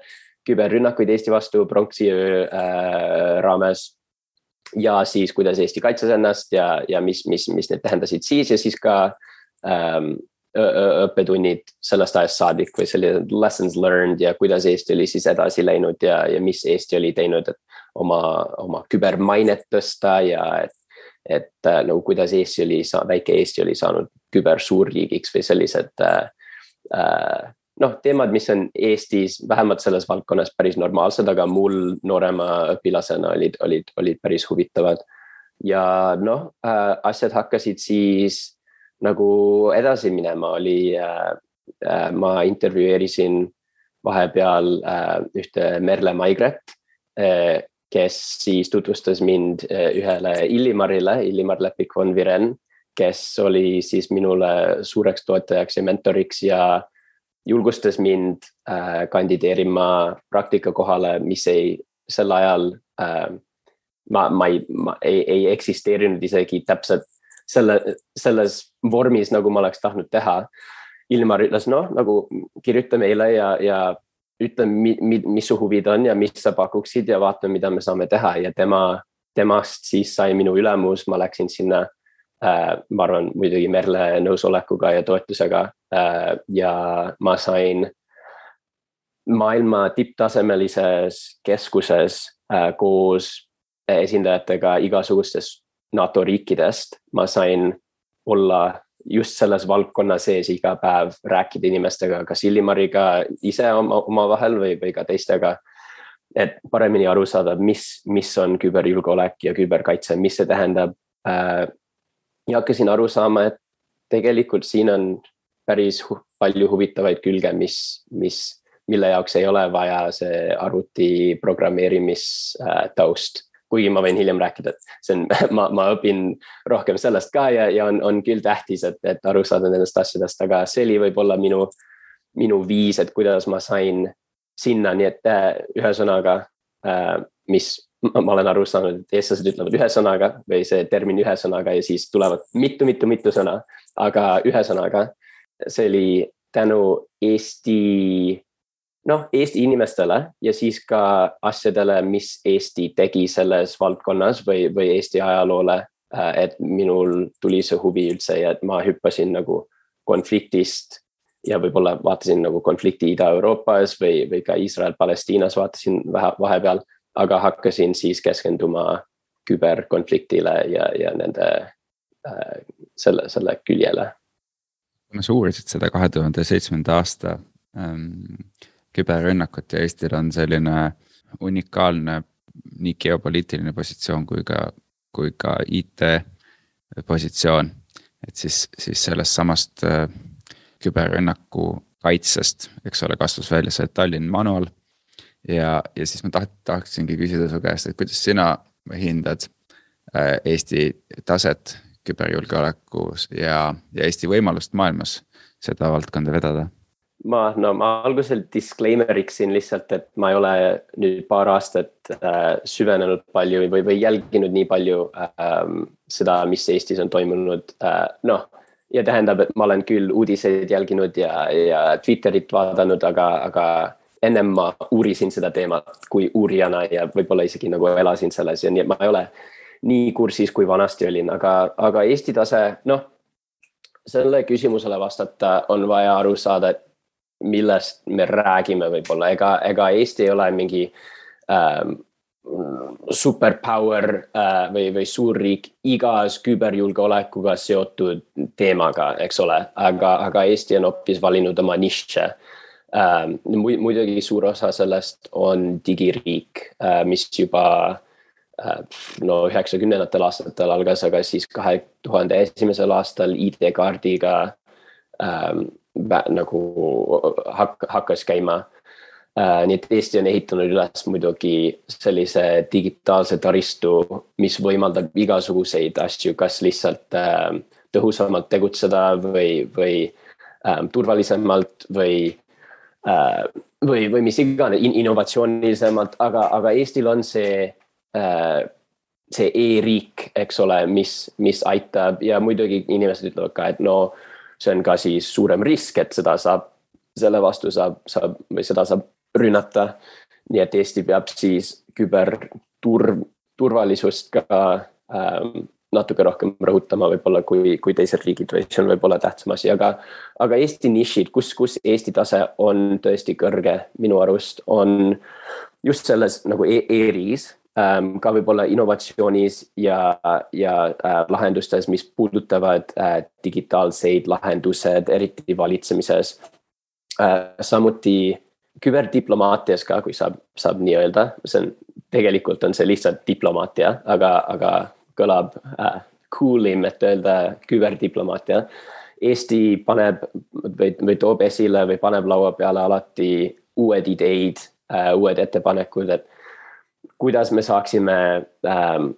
küberrünnakuid Eesti vastu pronksiöö äh, raames. ja siis, kuidas Eesti kaitses ennast ja, ja mis, mis, mis need tähendasid siis ja siis ka ähm, õppetunnid sellest ajast saadik või sellised lessons learned ja kuidas Eesti oli siis edasi läinud ja, ja mis Eesti oli teinud, et oma, oma kübermainet tõsta ja et, et äh, nagu kuidas Eesti oli, väike Eesti oli saanud kübersuurriigiks või sellised äh, äh, noh, teemad, mis on Eestis vähemalt selles valdkonnas päris normaalsed, aga mul noorema õpilasena olid, olid, olid päris huvitavad. ja noh äh,, asjad hakkasid siis nagu edasi minema, oli äh,, äh, ma intervjueerisin vahepeal äh, ühte Merle Maigret äh,, kes siis tutvustas mind äh, ühele Illimarile, Illimar Lepik von Viren, kes oli siis minule suureks toetajaks ja mentoriks ja julgustas mind äh, kandideerima praktikakohale, mis ei, sel ajal äh, ma, ma ei, ma ei, ei eksisteerinud isegi täpselt selle, selles vormis, nagu ma oleks tahtnud teha. Ilmar ütles, noh, nagu kirjuta meile ja, ja ütle, mis su huvid on ja mis sa pakuksid ja vaatame, mida me saame teha ja tema, temast siis sai minu ülemus, ma läksin sinna äh,. ma arvan muidugi Merle nõusolekuga ja toetusega äh, ja ma sain maailma tipptasemelises keskuses äh, koos esindajatega igasugustest NATO riikidest, ma sain olla just selles valdkonna sees iga päev, rääkida inimestega, kas Illimariga ise oma, omavahel või, või ka teistega. et paremini aru saada, mis, mis on küberjulgeolek ja küberkaitse, mis see tähendab äh,. ja hakkasin aru saama, et tegelikult siin on päris hu palju huvitavaid külge, mis, mis, mille jaoks ei ole vaja see arvuti programmeerimistaust äh, kuigi ma võin hiljem rääkida, et see on, ma, ma õpin rohkem sellest ka ja, ja on, on küll tähtis, et, et aru saada nendest asjadest, aga see oli võib-olla minu, minu viis, et kuidas ma sain sinna, nii et äh, ühesõnaga, äh, mis ma olen aru saanud, et eestlased ütlevad ühesõnaga või see termin ühesõnaga ja siis tulevad mitu-mitu-mitu sõna, aga ühesõnaga, see oli tänu Eesti noh, Eesti inimestele ja siis ka asjadele, mis Eesti tegi selles valdkonnas või, või Eesti ajaloole. Äh, et minul tuli see huvi üldse ja et ma hüppasin nagu konfliktist ja võib-olla vaatasin nagu konflikti Ida-Euroopas või, või ka Iisrael-Palestiinas vaatasin vähe, vahepeal, aga hakkasin siis keskenduma küberkonfliktile ja, ja nende äh, selle, selle küljele. kuna sa uurisid seda kahe tuhande seitsmenda aasta ähm, küberrünnakut ja Eestil on selline unikaalne nii geopoliitiline positsioon kui ka, kui ka IT positsioon. et siis, siis sellest samast äh, küberrünnaku kaitsest, eks ole, kasvas välja see Tallinn manual. ja, ja siis ma taht-, tahtsingi küsida su käest, et kuidas sina hindad äh, Eesti taset küberjulgeolekus ja, ja Eesti võimalust maailmas seda valdkonda vedada ma, no ma alguses disclaimer iksin lihtsalt, et ma ei ole nüüd paar aastat äh, süvenenud palju või, või jälginud nii palju äh, seda, mis Eestis on toimunud äh,. noh, ja tähendab, et ma olen küll uudiseid jälginud ja, ja Twitterit vaadanud, aga, aga ennem ma uurisin seda teemat kui uurijana ja võib-olla isegi nagu elasin selles ja nii, et ma ei ole nii kursis, kui vanasti olin, aga, aga Eesti tase, noh selle küsimusele vastata on vaja aru saada, et millest me räägime võib-olla, ega, ega Eesti ei ole mingi ähm, superpower äh, või, või suurriik igas küberjulgeolekuga seotud teemaga, eks ole, aga, aga Eesti on hoopis valinud oma nišše ähm,. muidugi suur osa sellest on digiriik äh,, mis juba äh, no üheksakümnendatel aastatel algas, aga siis kahe tuhande esimesel aastal ID-kaardiga ähm, nagu hak-, hakkas käima äh,. nii et Eesti on ehitanud üles muidugi sellise digitaalse taristu, mis võimaldab igasuguseid asju, kas lihtsalt äh, tõhusamalt tegutseda või, või äh, turvalisemalt või äh,, või, või mis iganes in, innovatsioonilisemalt, aga, aga Eestil on see äh, see e-riik, eks ole, mis, mis aitab ja muidugi inimesed ütlevad ka, et no äh, see on ka siis suurem risk, et seda saab, selle vastu saab, saab või seda saab rünnata. nii et Eesti peab siis küberturv, turvalisust ka ähm, natuke rohkem rõhutama võib-olla kui, kui teised riigid või see on võib-olla tähtsam asi, aga, aga Eesti nišid, kus, kus Eesti tase on tõesti kõrge minu arust, on just selles nagu e e-riigis ka võib-olla innovatsioonis ja, ja äh, lahendustes, mis puudutavad äh, digitaalseid lahendused, eriti valitsemises äh,. samuti küberdiplomaatias ka, kui saab, saab nii öelda, see on, tegelikult on see lihtsalt diplomaatia, aga, aga kõlab äh, cool im, et öelda küberdiplomaatia. Eesti paneb või, või toob esile või paneb laua peale alati uued ideid äh,, uued ettepanekud, et kuidas me saaksime ähm,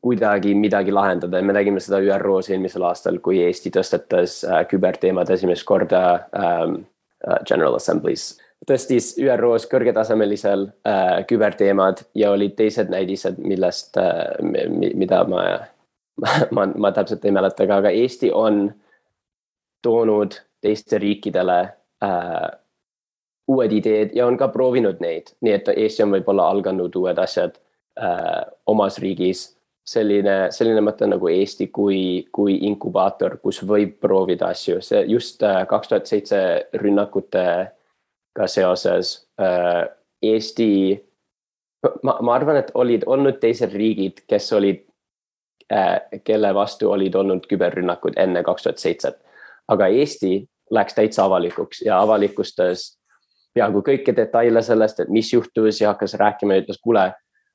kuidagi midagi lahendada. Ja me nägime seda ÜRO-s eelmisel aastal, kui Eesti tõstatas äh, küberteemad esimest korda ähm, uh, General Assembly's tõstis ÜRO-s kõrgetasemelisel äh, küberteemad ja olid teised näidised, millest äh,, mida ma, ma, ma, täpselt ei mäleta, aga Eesti on toonud teiste riikidele äh, uued ideed ja on ka proovinud neid, nii et Eesti on võib-olla alganud uued asjad äh, omas riigis. selline, selline mõte nagu Eesti kui, kui inkubaator, kus võib proovida asju, see just äh, kaks tuhat seitse rünnakute ka seoses äh, Eesti, ma, ma arvan, et olid olnud teised riigid, kes olid äh,, kelle vastu olid olnud küberrünnakud enne kaks tuhat seitset. aga Eesti läks täitsa avalikuks ja avalikustas peaaegu kõiki detaile sellest, et mis juhtus ja hakkas rääkima ja ütles, kuule,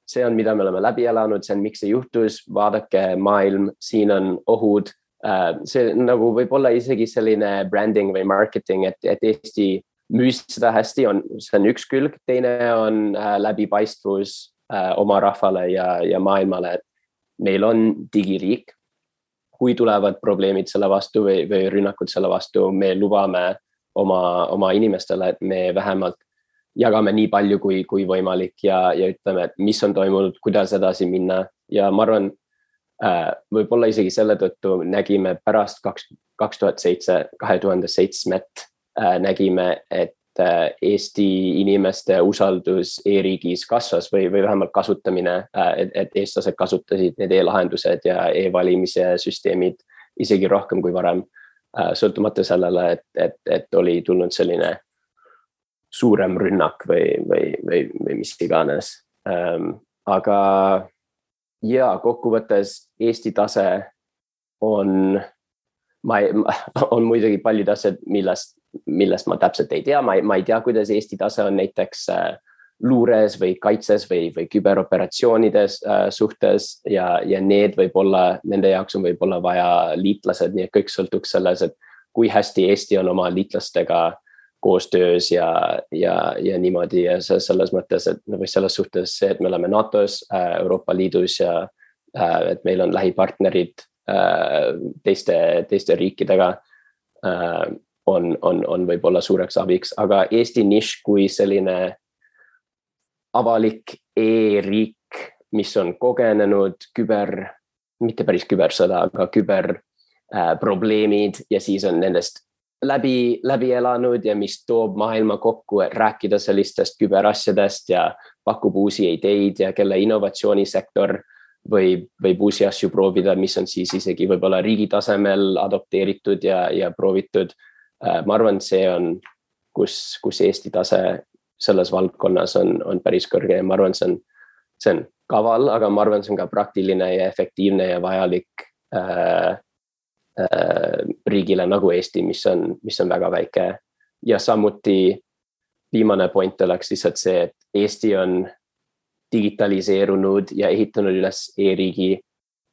see on, mida me oleme läbi elanud, see on, miks see juhtus, vaadake maailm, siin on ohud. Äh, see nagu võib-olla isegi selline branding või marketing, et, et Eesti müüs seda hästi, on, see on üks külg, teine on äh, läbipaistvus äh, oma rahvale ja, ja maailmale, et meil on digiriik. kui tulevad probleemid selle vastu või, või rünnakud selle vastu, me lubame oma, oma inimestele, et me vähemalt jagame nii palju kui, kui võimalik ja, ja ütleme, et mis on toimunud, kuidas edasi minna ja ma arvan äh,, võib-olla isegi selle tõttu nägime pärast kaks, kaks tuhat seitse, kahe tuhande seitsmet Äh, nägime, et äh, Eesti inimeste usaldus e-riigis kasvas või, või vähemalt kasutamine, äh, et, et eestlased kasutasid need e-lahendused ja e-valimise süsteemid isegi rohkem kui varem. Sõltumata sellele, et, et, et oli tulnud selline suurem rünnak või, või, või, või mis iganes. Ähm, aga ja kokkuvõttes Eesti tase on, ma ei, on muidugi paljud asjad, millest millest ma täpselt ei tea, ma ei, ma ei tea, kuidas Eesti tase on näiteks äh, luures või kaitses või, või küberoperatsioonides äh, suhtes ja, ja need võib-olla, nende jaoks on võib-olla vaja liitlased, nii et kõik sõltuks selles, et kui hästi Eesti on oma liitlastega koostöös ja, ja, ja niimoodi. Ja selles mõttes, et või selles suhtes see, et me oleme NATO-s äh,, Euroopa Liidus ja äh, et meil on lähipartnerid äh, teiste, teiste riikidega äh, on, on, on võib-olla suureks abiks, aga Eesti nišš kui selline avalik e-riik, mis on kogenenud küber, mitte päris kübersõda, aga küberprobleemid äh, ja siis on nendest läbi, läbi elanud ja mis toob maailma kokku, et rääkida sellistest küberasjadest ja pakub uusi ideid ja kelle innovatsioonisektor võib, võib uusi asju proovida, mis on siis isegi võib-olla riigi tasemel adopteeritud ja, ja proovitud. Äh, ma arvan, see on, kus, kus Eesti tase selles valdkonnas on, on päris kõrge ja ma arvan, see on, see on kaval, aga ma arvan, see on ka praktiline ja efektiivne ja vajalik äh, äh, riigile nagu Eesti, mis on, mis on väga väike. ja samuti viimane point oleks lihtsalt see, et Eesti on digitaliseerunud ja ehitanud üles e-riigi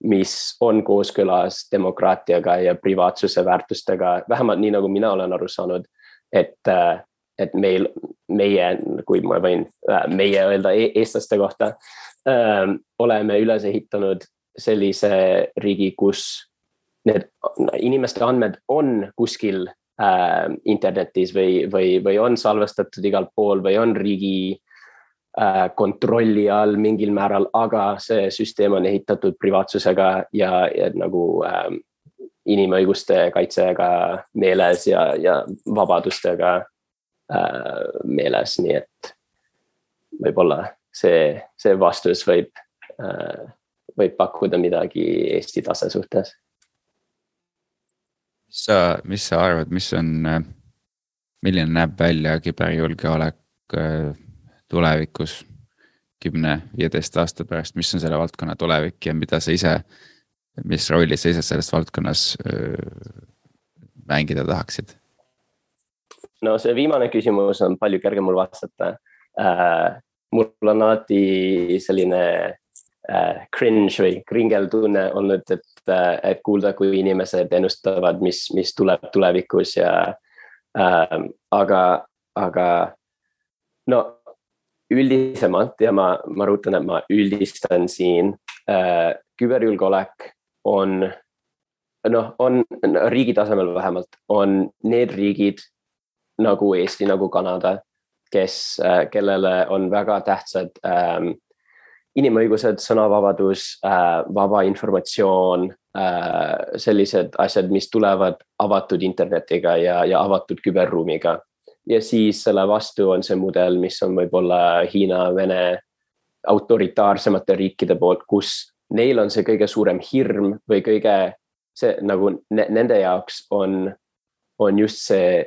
mis on kooskõlas demokraatiaga ja privaatsuse väärtustega, vähemalt nii nagu mina olen aru saanud. et, äh, et meil, meie, kui ma võin äh, meie öelda e eestlaste kohta, ähm, oleme üles ehitanud sellise riigi, kus need inimeste andmed on kuskil äh, internetis või, või, või on salvestatud igal pool või on riigi Äh, kontrolli all mingil määral, aga see süsteem on ehitatud privaatsusega ja, ja nagu äh, inimõiguste kaitsega meeles ja, ja vabadustega äh, meeles, nii et võib-olla see, see vastus võib äh,, võib pakkuda midagi Eesti tase suhtes. mis sa, mis sa arvad, mis on, milline näeb välja küberjulgeolek äh, tulevikus? kümne, viieteist aasta pärast, mis on selle valdkonna tulevik ja mida sa ise, mis rolli sa ise selles valdkonnas äh, mängida tahaksid? No see viimane küsimus on palju kergem mul vastata äh,. mul on alati selline äh, cringe või kringeltunne olnud, et äh,, et kuulda, kui inimesed ennustavad, mis, mis tuleb tulevikus ja äh, aga, aga no üldisemalt ja ma, ma rõhutan, et ma üldistan siin äh,. küberjulgeolek on noh, on riigi tasemel vähemalt, on need riigid nagu Eesti, nagu Kanada, kes äh,, kellele on väga tähtsad ähm, inimõigused, sõnavabadus äh,, vaba informatsioon äh,, sellised asjad, mis tulevad avatud internetiga ja, ja avatud küberruumiga. ja siis selle vastu on see mudel, mis on võib-olla Hiina, Vene autoritaarsemate riikide poolt, kus neil on see kõige suurem hirm või kõige see nagu ne, nende jaoks on, on just see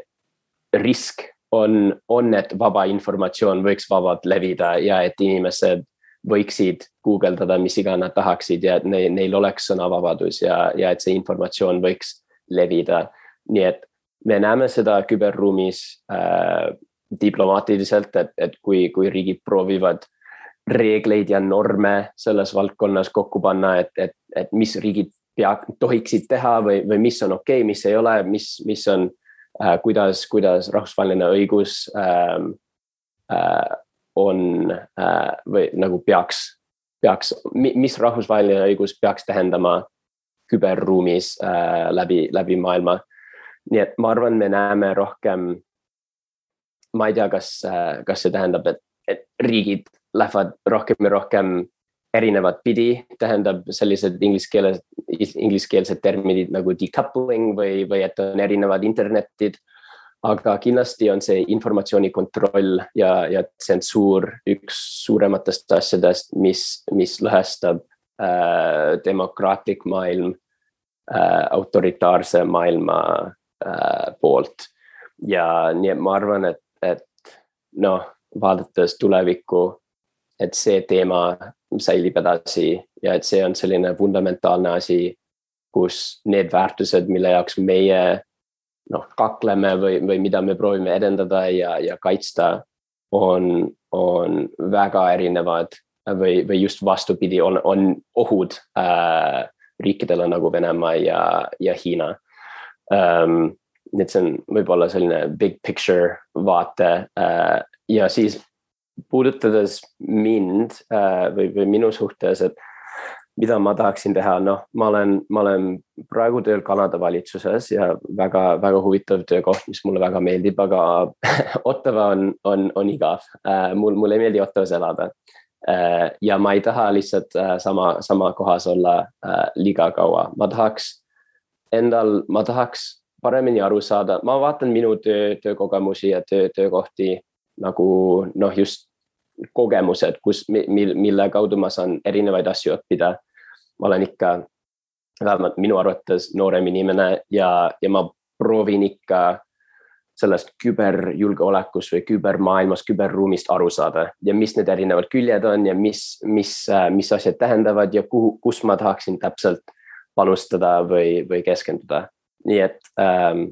risk on, on, et vaba informatsioon võiks vabalt levida ja et inimesed võiksid guugeldada, mis iganes nad tahaksid ja et neil, neil oleks sõnavabadus ja, ja et see informatsioon võiks levida. nii et me näeme seda küberruumis äh, diplomaatiliselt, et, et kui, kui riigid proovivad reegleid ja norme selles valdkonnas kokku panna, et, et, et mis riigid pea, tohiksid teha või, või mis on okei okay,, mis ei ole, mis, mis on äh,, kuidas, kuidas rahvusvaheline õigus äh, äh, on äh, või nagu peaks, peaks, mis rahvusvaheline õigus peaks tähendama küberruumis äh, läbi, läbi maailma. nii et ma arvan, me näeme rohkem, ma ei tea, kas äh,, kas see tähendab, et, et riigid lähevad rohkem ja rohkem erinevat pidi, tähendab sellised inglise keeles, ingliskeelsed terminid nagu decoupling või, või et on erinevad internetid. aga kindlasti on see informatsiooni kontroll ja, ja tsensuur üks suurematest asjadest, mis, mis lõhestab äh, demokraatlik maailm äh, autoritaarse maailma äh, poolt. ja nii et ma arvan, et, et noh, vaadates tulevikku et see teema säilib edasi ja et see on selline fundamentaalne asi, kus need väärtused, mille jaoks meie noh, kakleme või, või mida me proovime edendada ja, ja kaitsta, on, on väga erinevad või, või just vastupidi, on, on ohud äh, riikidele nagu Venemaa ja, ja Hiina ähm,. nii et see on võib-olla selline big picture vaate äh, ja siis puudutades mind äh, või, või minu suhtes, et mida ma tahaksin teha, noh, ma olen, ma olen praegu tööl Kanada valitsuses ja väga-väga huvitav töökoht, mis mulle väga meeldib, aga Ottawa on, on, on igav äh,. mul, mulle ei meeldi Ottawas elada äh,. ja ma ei taha lihtsalt sama, sama kohas olla liiga kaua, ma tahaks endal, ma tahaks paremini aru saada, ma vaatan minu töö, töökogemusi ja töö, töökohti nagu noh, just kogemused, kus, mil, mille kaudu ma saan erinevaid asju õppida. ma olen ikka, vähemalt minu arvates noorem inimene ja, ja ma proovin ikka sellest küberjulgeolekust või kübermaailmast, küberruumist aru saada ja mis need erinevad küljed on ja mis, mis, mis asjad tähendavad ja kuhu, kus ma tahaksin täpselt panustada või, või keskenduda. nii et ähm,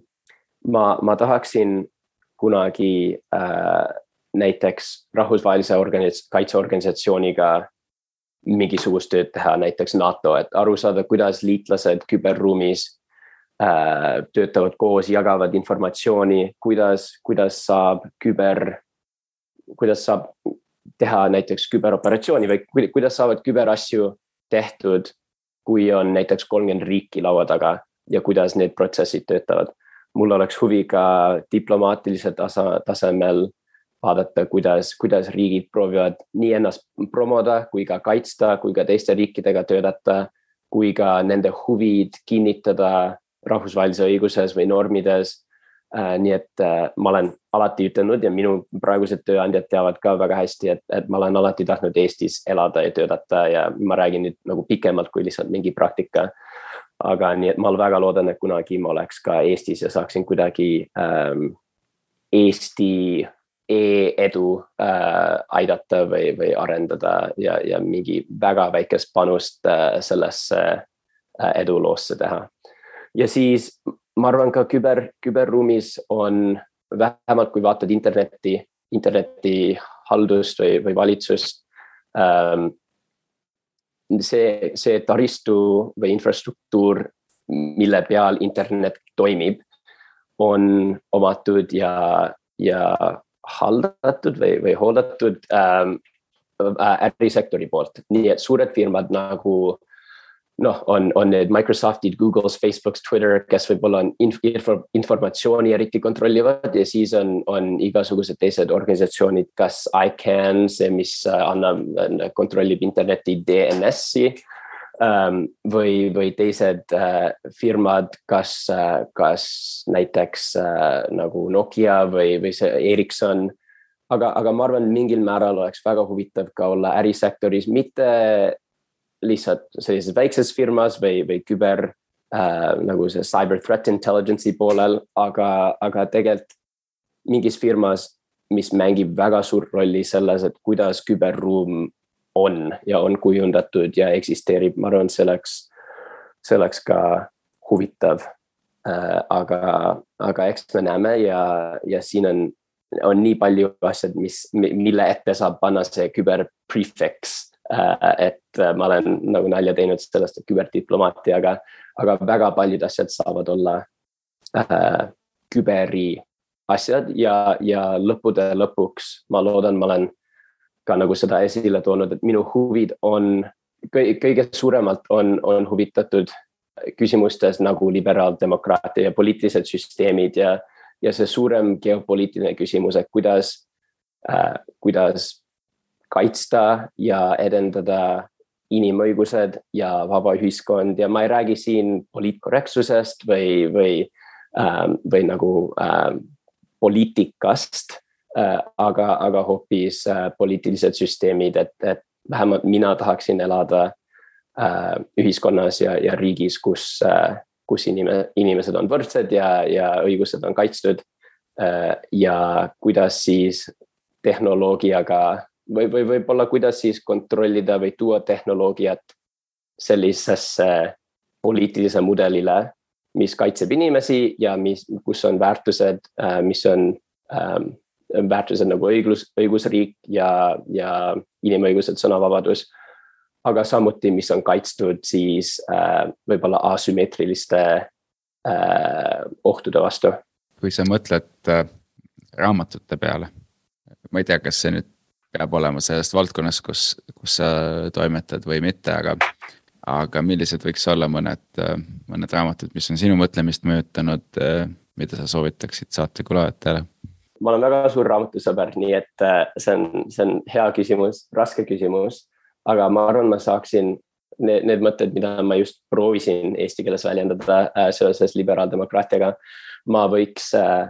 ma, ma tahaksin kunagi äh, näiteks rahvusvahelise organis-, kaitseorganisatsiooniga mingisugust tööd teha, näiteks NATO, et aru saada, kuidas liitlased küberruumis äh, töötavad koos, jagavad informatsiooni, kuidas, kuidas saab küber, kuidas saab teha näiteks küberoperatsiooni või kuidas saavad küberasju tehtud, kui on näiteks kolmkümmend riiki laua taga ja kuidas need protsessid töötavad. mul oleks huvi ka diplomaatilisel tasa, tasemel vaadata, kuidas, kuidas riigid proovivad nii ennast promoda kui ka kaitsta, kui ka teiste riikidega töötada, kui ka nende huvid kinnitada rahvusvahelises õiguses või normides. äh,. nii et äh, ma olen alati ütelnud ja minu praegused tööandjad teavad ka väga hästi, et, et ma olen alati tahtnud Eestis elada ja töötada ja ma räägin nüüd nagu pikemalt kui lihtsalt mingi praktika. aga nii, et ma väga loodan, et kunagi ma oleks ka Eestis ja saaksin kuidagi ähm, Eesti e-edu äh, aidata või, või arendada ja, ja mingi väga väikest panust äh, sellesse äh, eduloosse teha. ja siis ma arvan ka küber, küberruumis on vähemalt, kui vaatad internetti, interneti haldust või, või valitsust ähm,. see, see taristu või infrastruktuur, mille peal internet toimib, on omatud ja, ja haldatud või, või hooldatud ähm, äh, ärisektori poolt, nii et suured firmad nagu noh, on, on need Microsoftid, Google's, Facebook's, Twitter, kes võib-olla on inf, info, informatsiooni eriti kontrollivad ja siis on, on igasugused teised organisatsioonid, kas ICANN, see, mis äh, annab, kontrollib interneti DNS-i ähm, või, või teised äh, firmad, kas äh,, kas näiteks äh, nagu Nokia või, või see Ericsson. aga, aga ma arvan, mingil määral oleks väga huvitav ka olla ärisektoris, mitte lihtsalt sellises väikses firmas või, või küber äh, nagu see cyber threat intelligence'i poolel, aga, aga tegelikult mingis firmas, mis mängib väga suurt rolli selles, et kuidas küberruum on ja on kujundatud ja eksisteerib, ma arvan, see oleks, see oleks ka huvitav äh,. aga, aga eks me näeme ja, ja siin on, on nii palju asjad, mis, mille ette saab panna see küber prefix äh,. et ma olen nagu nalja teinud sellest, et küberdiplomaatia, aga, aga väga paljud asjad saavad olla äh, küberi asjad ja, ja lõppude lõpuks ma loodan, ma olen ka nagu seda esile toonud, et minu huvid on kõige suuremalt on, on huvitatud küsimustes nagu liberaaldemokraatia ja poliitilised süsteemid ja, ja see suurem geopoliitiline küsimus, et kuidas äh,, kuidas kaitsta ja edendada inimõigused ja vaba ühiskond. Ja ma ei räägi siin poliitkorrektsusest või, või äh,, või nagu äh, poliitikast aga, aga hoopis äh, poliitilised süsteemid, et, et vähemalt mina tahaksin elada äh, ühiskonnas ja, ja riigis, kus, kus inime, inimesed on võrdsed ja, ja õigused on kaitstud. ja kuidas siis tehnoloogiaga või, või võib-olla kuidas siis kontrollida või tuua tehnoloogiat sellisesse poliitilise mudelile, mis kaitseb inimesi ja mis, kus on väärtused, mis on ähm, väärtused nagu õiglus, õigusriik ja, ja inimõigused, sõnavabadus. aga samuti, mis on kaitstud siis äh, võib-olla asümmeetriliste äh, ohtude vastu. kui sa mõtled äh, raamatute peale, ma ei tea, kas see nüüd peab olema sellest valdkonnast, kus, kus sa toimetad või mitte, aga aga millised võiks olla mõned, äh, mõned raamatud, mis on sinu mõtlemist mõjutanud, äh, mida sa soovitaksid saate kuulajatele? Ma olen väga suur raamatusõber, nii et äh, see on, see on hea küsimus, raske küsimus. aga ma arvan, ma saaksin need, need mõtted, mida ma just proovisin eesti keeles väljendada äh, seoses liberaaldemokraatiaga. ma võiks äh,,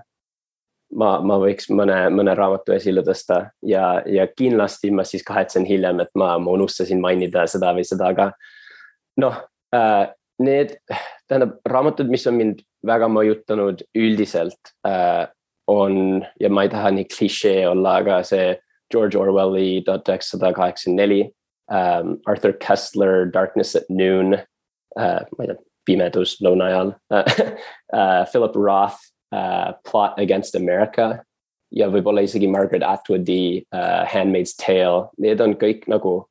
ma, ma võiks mõne, mõne raamatu esile tõsta ja, ja kindlasti ma siis kahetsen hiljem, et ma, ma unustasin mainida seda või seda, aga noh äh,, need, tähendab raamatud, mis on mind väga mõjutanud üldiselt äh, on ja ma ei taha nii klišee olla, aga see George Orwelli tuhat üheksasada kaheksakümmend neli, um, Arthur Kessler Darkness at noon uh,, ma ei tea, pimedus lõuna ajal uh, uh, Philip Roth uh, Plot Against America ja võib-olla isegi Margaret Atwoodi uh, Handmaid's Tale, need on kõik nagu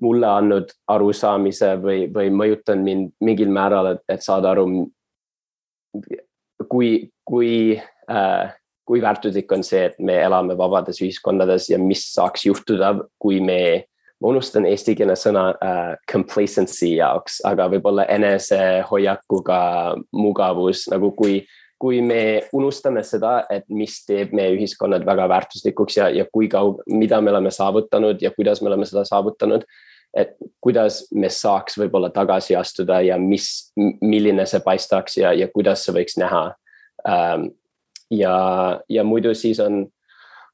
mulle andnud arusaamise või, või mõjutanud mind mingil määral, et, et saada aru, kui, kui Äh, kui väärtuslik on see, et me elame vabades ühiskondades ja mis saaks juhtuda, kui me, ma unustan eestikeelne sõna uh, complacency jaoks, aga võib-olla enesehoiakuga mugavus nagu kui, kui me unustame seda, et mis teeb meie ühiskonnad väga väärtuslikuks ja, ja kui kaug-, mida me oleme saavutanud ja kuidas me oleme seda saavutanud. et kuidas me saaks võib-olla tagasi astuda ja mis, milline see paistaks ja, ja kuidas see võiks näha um, ja, ja muidu siis on,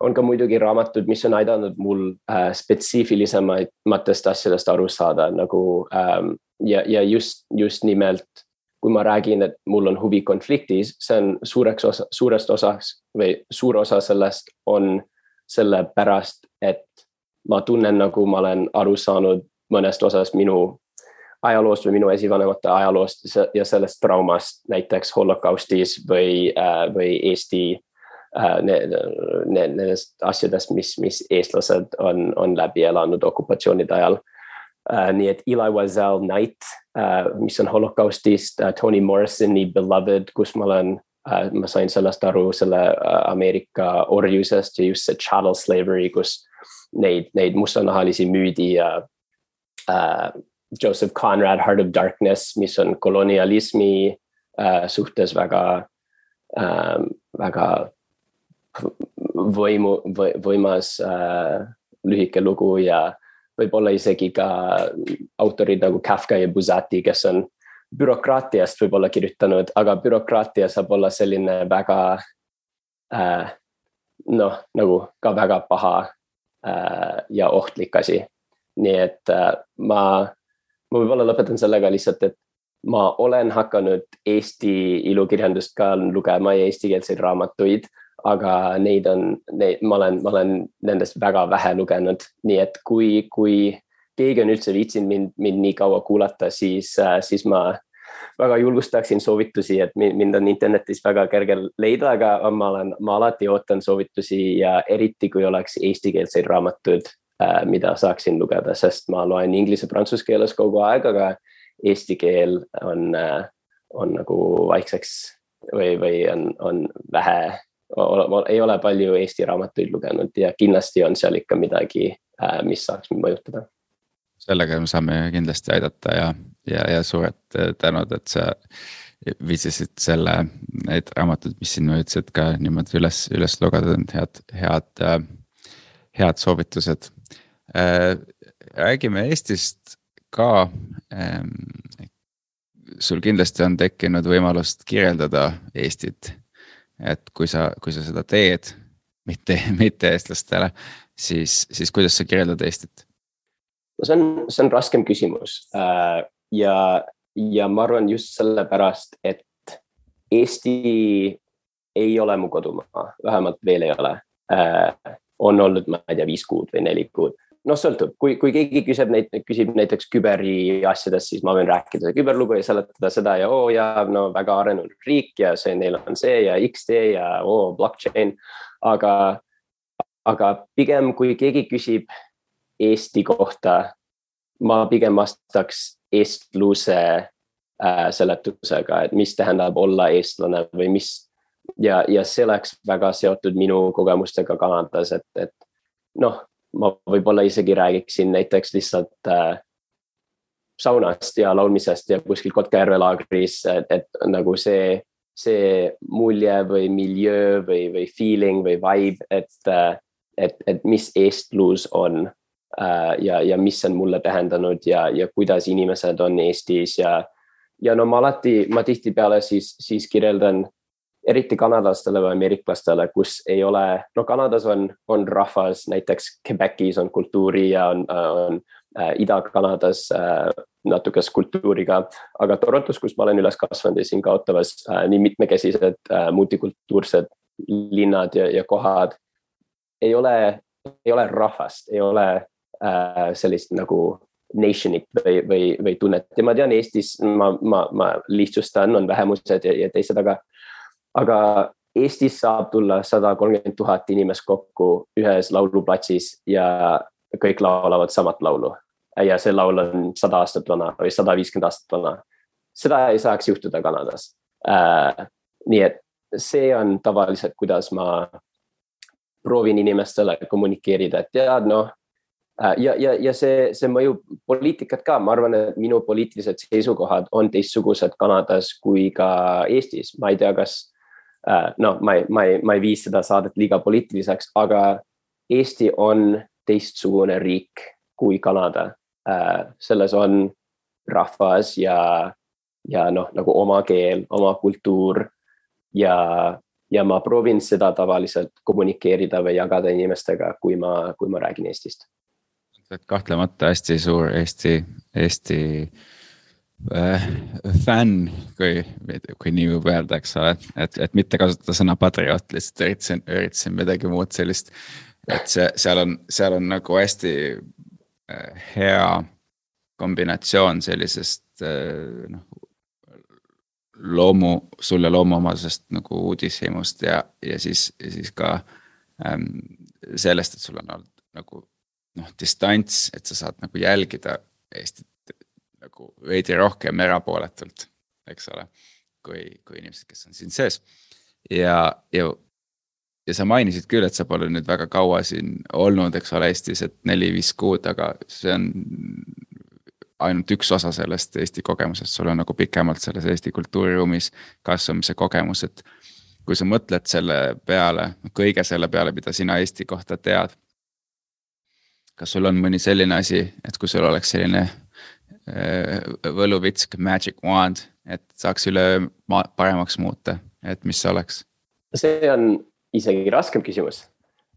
on ka muidugi raamatud, mis on aidanud mul äh, spetsiifilisematest asjadest aru saada nagu ähm, ja, ja just, just nimelt kui ma räägin, et mul on huvi konfliktis, see on suureks osa, suurest osaks või suur osa sellest on sellepärast, et ma tunnen, nagu ma olen aru saanud mõnest osast minu ajaloost või minu esivanemate ajaloost ja sellest traumast, näiteks holokaustis või, äh, või Eesti äh, nendest asjadest, mis, mis eestlased on, on läbi elanud okupatsioonide ajal. Uh, nii et Eli Wiesel Night uh,, mis on holokaustist Toni Morrisoni Beloved, kus ma olen ma sain sellest aru, selle Ameerika orjusest ja just see chattel slavery, kus neid, neid mustanahalisi müüdi ja uh, Joseph Conrad Heart of Darkness, mis on kolonialismi uh, suhtes väga uh,, väga võimu, võimas uh, lühike lugu ja võib-olla isegi ka autorid nagu Kafka ja Buzati, kes on bürokraatiast võib-olla kirjutanud, aga bürokraatia saab olla selline väga äh, noh, nagu ka väga paha äh, ja ohtlik asi. nii et äh, ma, ma võib-olla lõpetan sellega lihtsalt, et ma olen hakanud Eesti ilukirjandust ka lugema ja eestikeelseid raamatuid aga neid on, neid, ma olen, ma olen nendest väga vähe lugenud, nii et kui, kui keegi on üldse viitsinud mind, mind nii kaua kuulata, siis, siis ma väga julgustaksin soovitusi, et mind on internetis väga kerge leida, aga ma olen, ma alati ootan soovitusi ja eriti kui oleks eestikeelseid raamatuid, mida saaksin lugeda, sest ma loen inglise-prantsuse keeles kogu aeg, aga eesti keel on, äh, on nagu vaikseks või, või on, on vähe ei ole palju Eesti raamatuid lugenud ja kindlasti on seal ikka midagi, äh, mis saaks mind mõjutada. sellega me saame kindlasti aidata ja, ja, ja suured äh, tänud, et sa viitsisid selle, need raamatud, mis siin ütlesid ka niimoodi üles, üles lugeda, head, head, äh, head soovitused. Räägime Eestist ka. Ähm, sul kindlasti on tekkinud võimalust kirjeldada Eestit et kui sa, kui sa seda teed, mitte, mitte eestlastele, siis, siis kuidas sa kirjeldad Eestit? no see on, see on raskem küsimus äh, ja, ja ma arvan just sellepärast, et Eesti ei ole mu kodumaa, vähemalt veel ei ole. Äh, on olnud, ma ei tea, viis kuud või neli kuud noh, sõltub, kui, kui keegi küsib neid, küsib näiteks küberi asjadest, siis ma võin rääkida küberlugu ja seletada seda ja oo oh, ja no väga arenenud riik ja see, neil on see ja X-tee ja oo oh, blockchain. aga, aga pigem, kui keegi küsib Eesti kohta, ma pigem vastaks eestluse äh, seletusega, et mis tähendab olla eestlane või mis ja, ja see oleks väga seotud minu kogemustega Kanadas, et, et noh ma võib-olla isegi räägiksin näiteks lihtsalt äh, saunast ja laulmisest ja kuskil Kotkajärve laagris, et, et nagu see, see mulje või miljöö või, või feeling või vibe, et äh,, et, et mis eestlus on äh, ja, ja mis on mulle tähendanud ja, ja kuidas inimesed on Eestis ja, ja no ma alati, ma tihtipeale siis, siis kirjeldan eriti kanadlastele või ameeriklastele, kus ei ole, no Kanadas on, on rahvas, näiteks Quebecis on kultuuri ja on, on äh, Ida-Kanadas äh, natukese kultuuriga, aga Torontos, kus ma olen üles kasvanud ja siin ka Ottawas äh, nii mitmekesised äh, multikultuursed linnad ja, ja kohad ei ole, ei ole rahvast, ei ole äh, sellist nagu nation'it või, või, või tunnet. Ja ma tean Eestis, ma, ma, ma lihtsustan, on vähemused ja, ja teised, aga aga Eestis saab tulla sada kolmkümmend tuhat inimest kokku ühes lauluplatsis ja kõik laulavad samat laulu. ja see laul on sada aastat vana või sada viiskümmend aastat vana. seda ei saaks juhtuda Kanadas äh,. nii et see on tavaliselt, kuidas ma proovin inimestele kommunikeerida, et tead, noh äh, ja, ja, ja see, see mõjub poliitikat ka, ma arvan, et minu poliitilised seisukohad on teistsugused Kanadas kui ka Eestis, ma ei tea, kas Äh, no ma ei, ma ei, ma ei vii seda saadet liiga poliitiliseks, aga Eesti on teistsugune riik kui Kanada. Äh, selles on rahvas ja, ja noh, nagu oma keel, oma kultuur ja, ja ma proovin seda tavaliselt kommunikeerida või jagada inimestega, kui ma, kui ma räägin Eestist. kahtlemata hästi suur Eesti, Eesti äh, fänn, kui, kui nii võib öelda, eks ole, et, et mitte kasutada sõna patrioot, lihtsalt üritasin, üritasin midagi muud sellist. et see, seal on, seal on nagu hästi äh, hea kombinatsioon sellisest äh, noh loomu, sulle loomuomasest nagu uudishimust ja, ja siis, siis ka ähm, sellest, et sul on olnud nagu noh, distants, et sa saad nagu jälgida Eestit nagu veidi rohkem erapooletult, eks ole. kui, kui inimesed, kes on siin sees ja, ja, ja sa mainisid küll, et sa pole nüüd väga kaua siin olnud, eks ole, Eestis, et neli-viis kuud, aga see on ainult üks osa sellest Eesti kogemusest, sul on nagu pikemalt selles Eesti kultuuriruumis kasvamise kogemus, et. kui sa mõtled selle peale, kõige selle peale, mida sina Eesti kohta tead. kas sul on mõni selline asi, et kui sul oleks selline võluvitsk, magic wand, et saaks üleöö paremaks muuta, et mis see oleks? see on isegi raskem küsimus.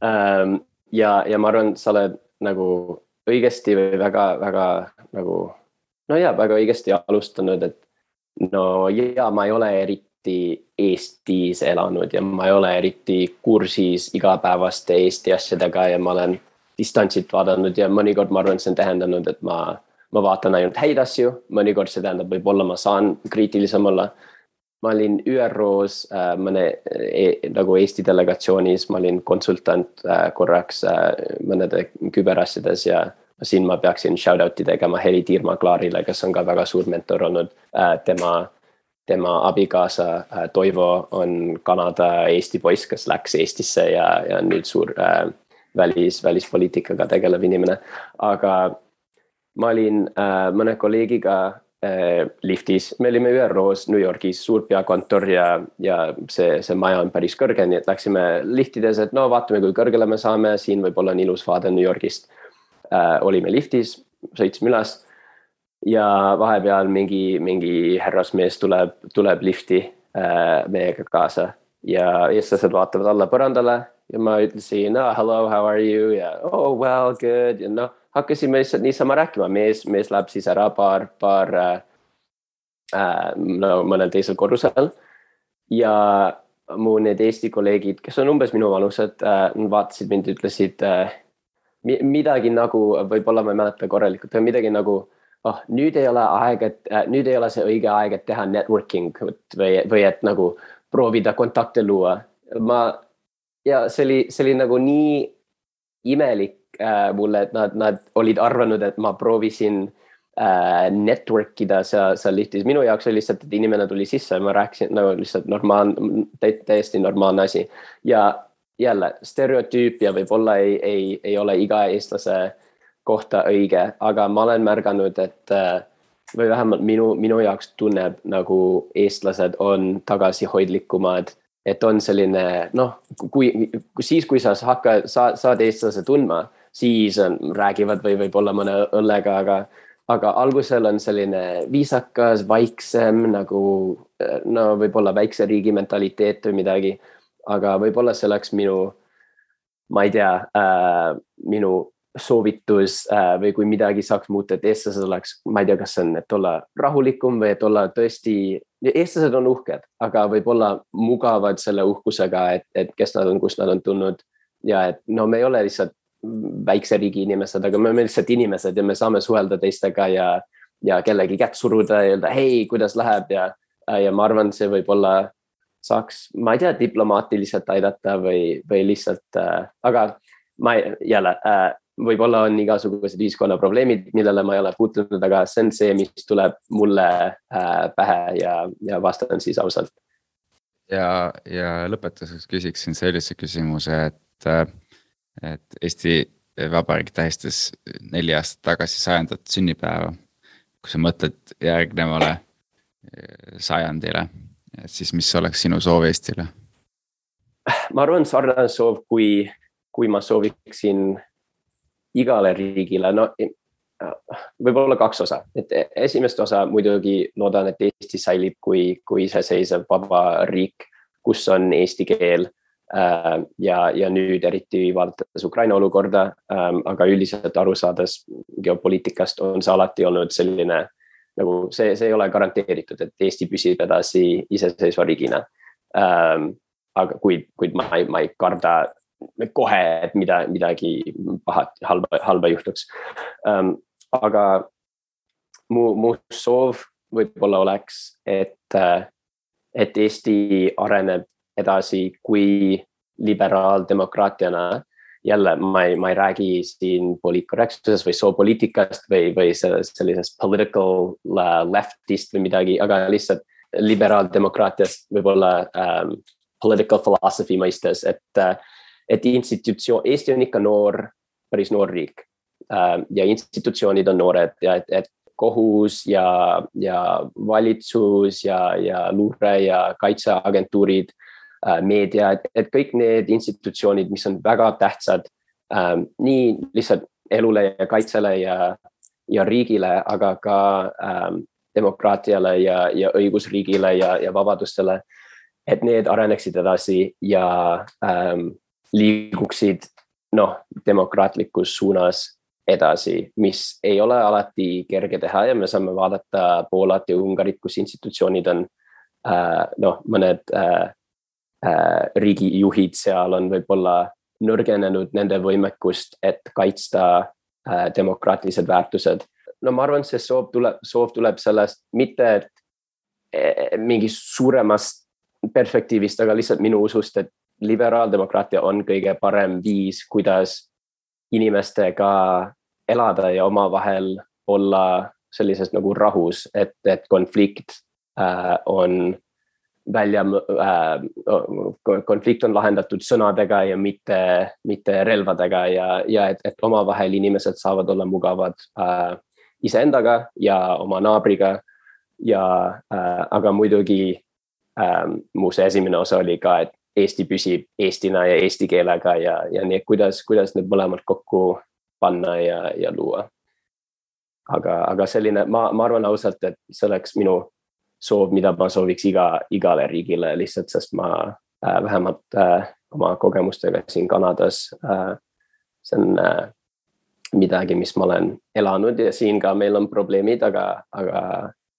Ähm, ja, ja ma arvan, sa oled nagu õigesti või väga-väga nagu, no ja väga õigesti alustanud, et no ja ma ei ole eriti Eestis elanud ja ma ei ole eriti kursis igapäevaste Eesti asjadega ja ma olen distantsilt vaadanud ja mõnikord ma arvan, see on tähendanud, et ma, ma vaatan ainult häid asju, mõnikord see tähendab, võib-olla ma saan kriitilisem olla ma olin ÜRO-s äh, mõne e, nagu Eesti delegatsioonis, ma olin konsultant äh, korraks äh, mõnede küberasjades ja siin ma peaksin shout out'i tegema Heli Tiirma-Klaarile, kes on ka väga suur mentor olnud äh,. tema, tema abikaasa äh, Toivo on Kanada-Eesti poiss, kes läks Eestisse ja, ja on nüüd suur äh, välis, välispoliitikaga tegelev inimene. aga ma olin äh, mõne kolleegiga Äh, liftis, me olime ÜRO-s New Yorgis, suur peakontor ja, ja see, see maja on päris kõrge, nii et läksime liftides, et no vaatame, kui kõrgele me saame, siin võib-olla on ilus vaade New Yorgist. Äh,. olime liftis, sõitsime üles. Ja vahepeal mingi, mingi härrasmees tuleb, tuleb lifti äh, meiega kaasa. Ja eestlased vaatavad alla põrandale ja ma ütlesin oh,, hello, how are you? Ja oh well, good. Ja noh hakkasime lihtsalt niisama rääkima, mees, mees läheb siis ära paar, paar äh, äh, no mõnel teisel korrusel. ja mu need Eesti kolleegid, kes on umbes minu vanused äh,, vaatasid mind, ütlesid äh, midagi nagu, võib-olla ma ei mäleta korralikult, aga midagi nagu oh, nüüd ei ole aeg, et äh, nüüd ei ole see õige aeg, et teha networking või, või et nagu proovida kontakte luua. ma ja see oli, see oli nagu nii imelik äh, mulle, et nad, nad olid arvanud, et ma proovisin äh, network ida seal, seal liftis. minu jaoks oli lihtsalt, et inimene tuli sisse ja ma rääkisin nagu lihtsalt normaalne, täiesti normaalne asi. ja jälle stereotüüp ja võib-olla ei, ei, ei ole iga eestlase kohta õige, aga ma olen märganud, et äh, või vähemalt minu, minu jaoks tunneb nagu eestlased on tagasihoidlikumad et on selline noh, kui siis, kui sa hakka, sa saad eestlase tundma, siis on, räägivad või võib-olla mõne õllega, aga, aga algusel on selline viisakas, vaiksem nagu no võib-olla väikse riigi mentaliteet või midagi. aga võib-olla see oleks minu, ma ei tea äh,, minu soovitus äh, või kui midagi saaks muuta, et eestlased oleks, ma ei tea, kas see on, et olla rahulikum või et olla tõesti, eestlased on uhked, aga võib-olla mugavad selle uhkusega, et, et kes nad on, kust nad on tulnud. ja et no me ei ole lihtsalt väikse riigi inimesed, aga me oleme lihtsalt inimesed ja me saame suhelda teistega ja, ja kellegi kätt suruda ja öelda hei, kuidas läheb ja, ja ma arvan, see võib-olla saaks, ma ei tea, diplomaatiliselt aidata või, või lihtsalt äh,, aga ma ei, jälle äh, võib-olla on igasugused ühiskonna probleemid, millele ma ei ole puutunud, aga see on see, mis tuleb mulle äh, pähe ja, ja vastan siis ausalt. ja, ja lõpetuseks küsiksin sellise küsimuse, et, äh, et Eesti Vabariik tähistas neli aastat tagasi sajandat sünnipäeva. kui sa mõtled järgnevale äh, sajandile, siis mis oleks sinu soov Eestile? ma arvan, sarnane soov, kui, kui ma sooviksin igale riigile, no võib-olla kaks osa, et esimest osa muidugi loodan, et Eesti säilib kui, kui iseseisev vaba riik. kus on eesti keel ja, ja nüüd eriti vaadates Ukraina olukorda, ähm, aga üldiselt aru saades geopoliitikast on see alati olnud selline nagu see, see ei ole garanteeritud, et Eesti püsib edasi iseseisva riigina. Ähm, aga kuid, kuid ma ei, ma ei karda kohe, et mida, midagi pahat, halba, halba juhtuks ähm,. aga mu, mu soov võib-olla oleks, et, et Eesti areneb edasi kui liberaaldemokraatiana jälle ma ei, ma ei räägi siin poliitkorrektsusest või soopoliitikast või, või sellisest political leftist või midagi, aga lihtsalt liberaaldemokraatiast võib-olla um, political philosophy mõistes, et, et institutsioon, Eesti on ikka noor, päris noor riik um, ja institutsioonid on noored ja et, et kohus ja, ja valitsus ja, ja luure ja kaitseagentuurid Äh, meedia, et, et kõik need institutsioonid, mis on väga tähtsad ähm, nii lihtsalt elule ja kaitsele ja, ja riigile, aga ka ähm, demokraatiale ja, ja õigusriigile ja, ja vabadustele. et need areneksid edasi ja ähm, liiguksid noh, demokraatlikus suunas edasi, mis ei ole alati kerge teha ja me saame vaadata Poolat ja Ungarit, kus institutsioonid on äh, noh, mõned äh, Äh, riigijuhid seal on võib-olla nõrgenenud nende võimekust, et kaitsta äh, demokraatlised väärtused. no ma arvan, see soov tuleb, soov tuleb sellest mitte, et e, mingist suuremast perspektiivist, aga lihtsalt minu usust, et liberaaldemokraatia on kõige parem viis, kuidas inimestega elada ja omavahel olla sellises nagu rahus, et, et konflikt äh, on välja äh,, konflikt on lahendatud sõnadega ja mitte, mitte relvadega ja, ja et, et omavahel inimesed saavad olla mugavad äh, iseendaga ja oma naabriga. ja äh,, aga muidugi äh, mu see esimene osa oli ka, et Eesti püsib Eestina ja eesti keelega ja, ja nii, et kuidas, kuidas need mõlemad kokku panna ja, ja luua. aga, aga selline, ma, ma arvan ausalt, et see oleks minu soov, mida ma sooviks iga, igale riigile lihtsalt, sest ma äh, vähemalt äh, oma kogemustega siin Kanadas äh,. see on äh, midagi, mis ma olen elanud ja siin ka meil on probleemid, aga, aga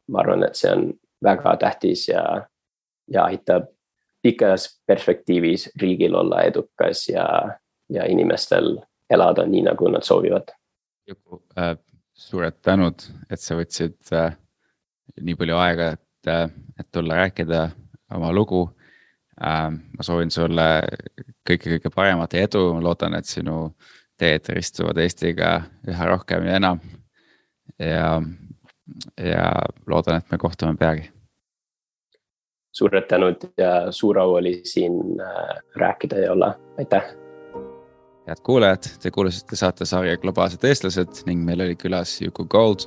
ma arvan, et see on väga tähtis ja, ja aitab pikas perspektiivis riigil olla edukas ja, ja inimestel elada nii, nagu nad soovivad. Juku äh,, suured tänud, et sa võtsid äh, nii palju aega, et et, et tulla rääkida oma lugu. Ähm, ma soovin sulle kõike kõige paremat ja edu, ma loodan, et sinu teed ristuvad Eestiga üha rohkem ja enam. ja, ja loodan, et me kohtume peagi. suured tänud ja suur au oli siin äh, rääkida ja olla, aitäh head kuulajad, te kuulasite saatesarja Globaalsed eestlased ning meil oli külas Juku Gold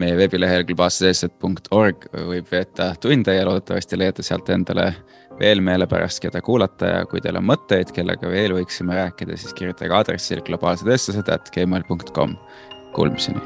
meie veebilehel globaalseseesed.org võib veeta tunde ja loodetavasti leiate sealt endale veel meelepärast, keda kuulata ja kui teil on mõtteid, kellega veel võiksime rääkida, siis kirjutage aadressil globaalsedestlased at gmail.com. Kuulmiseni.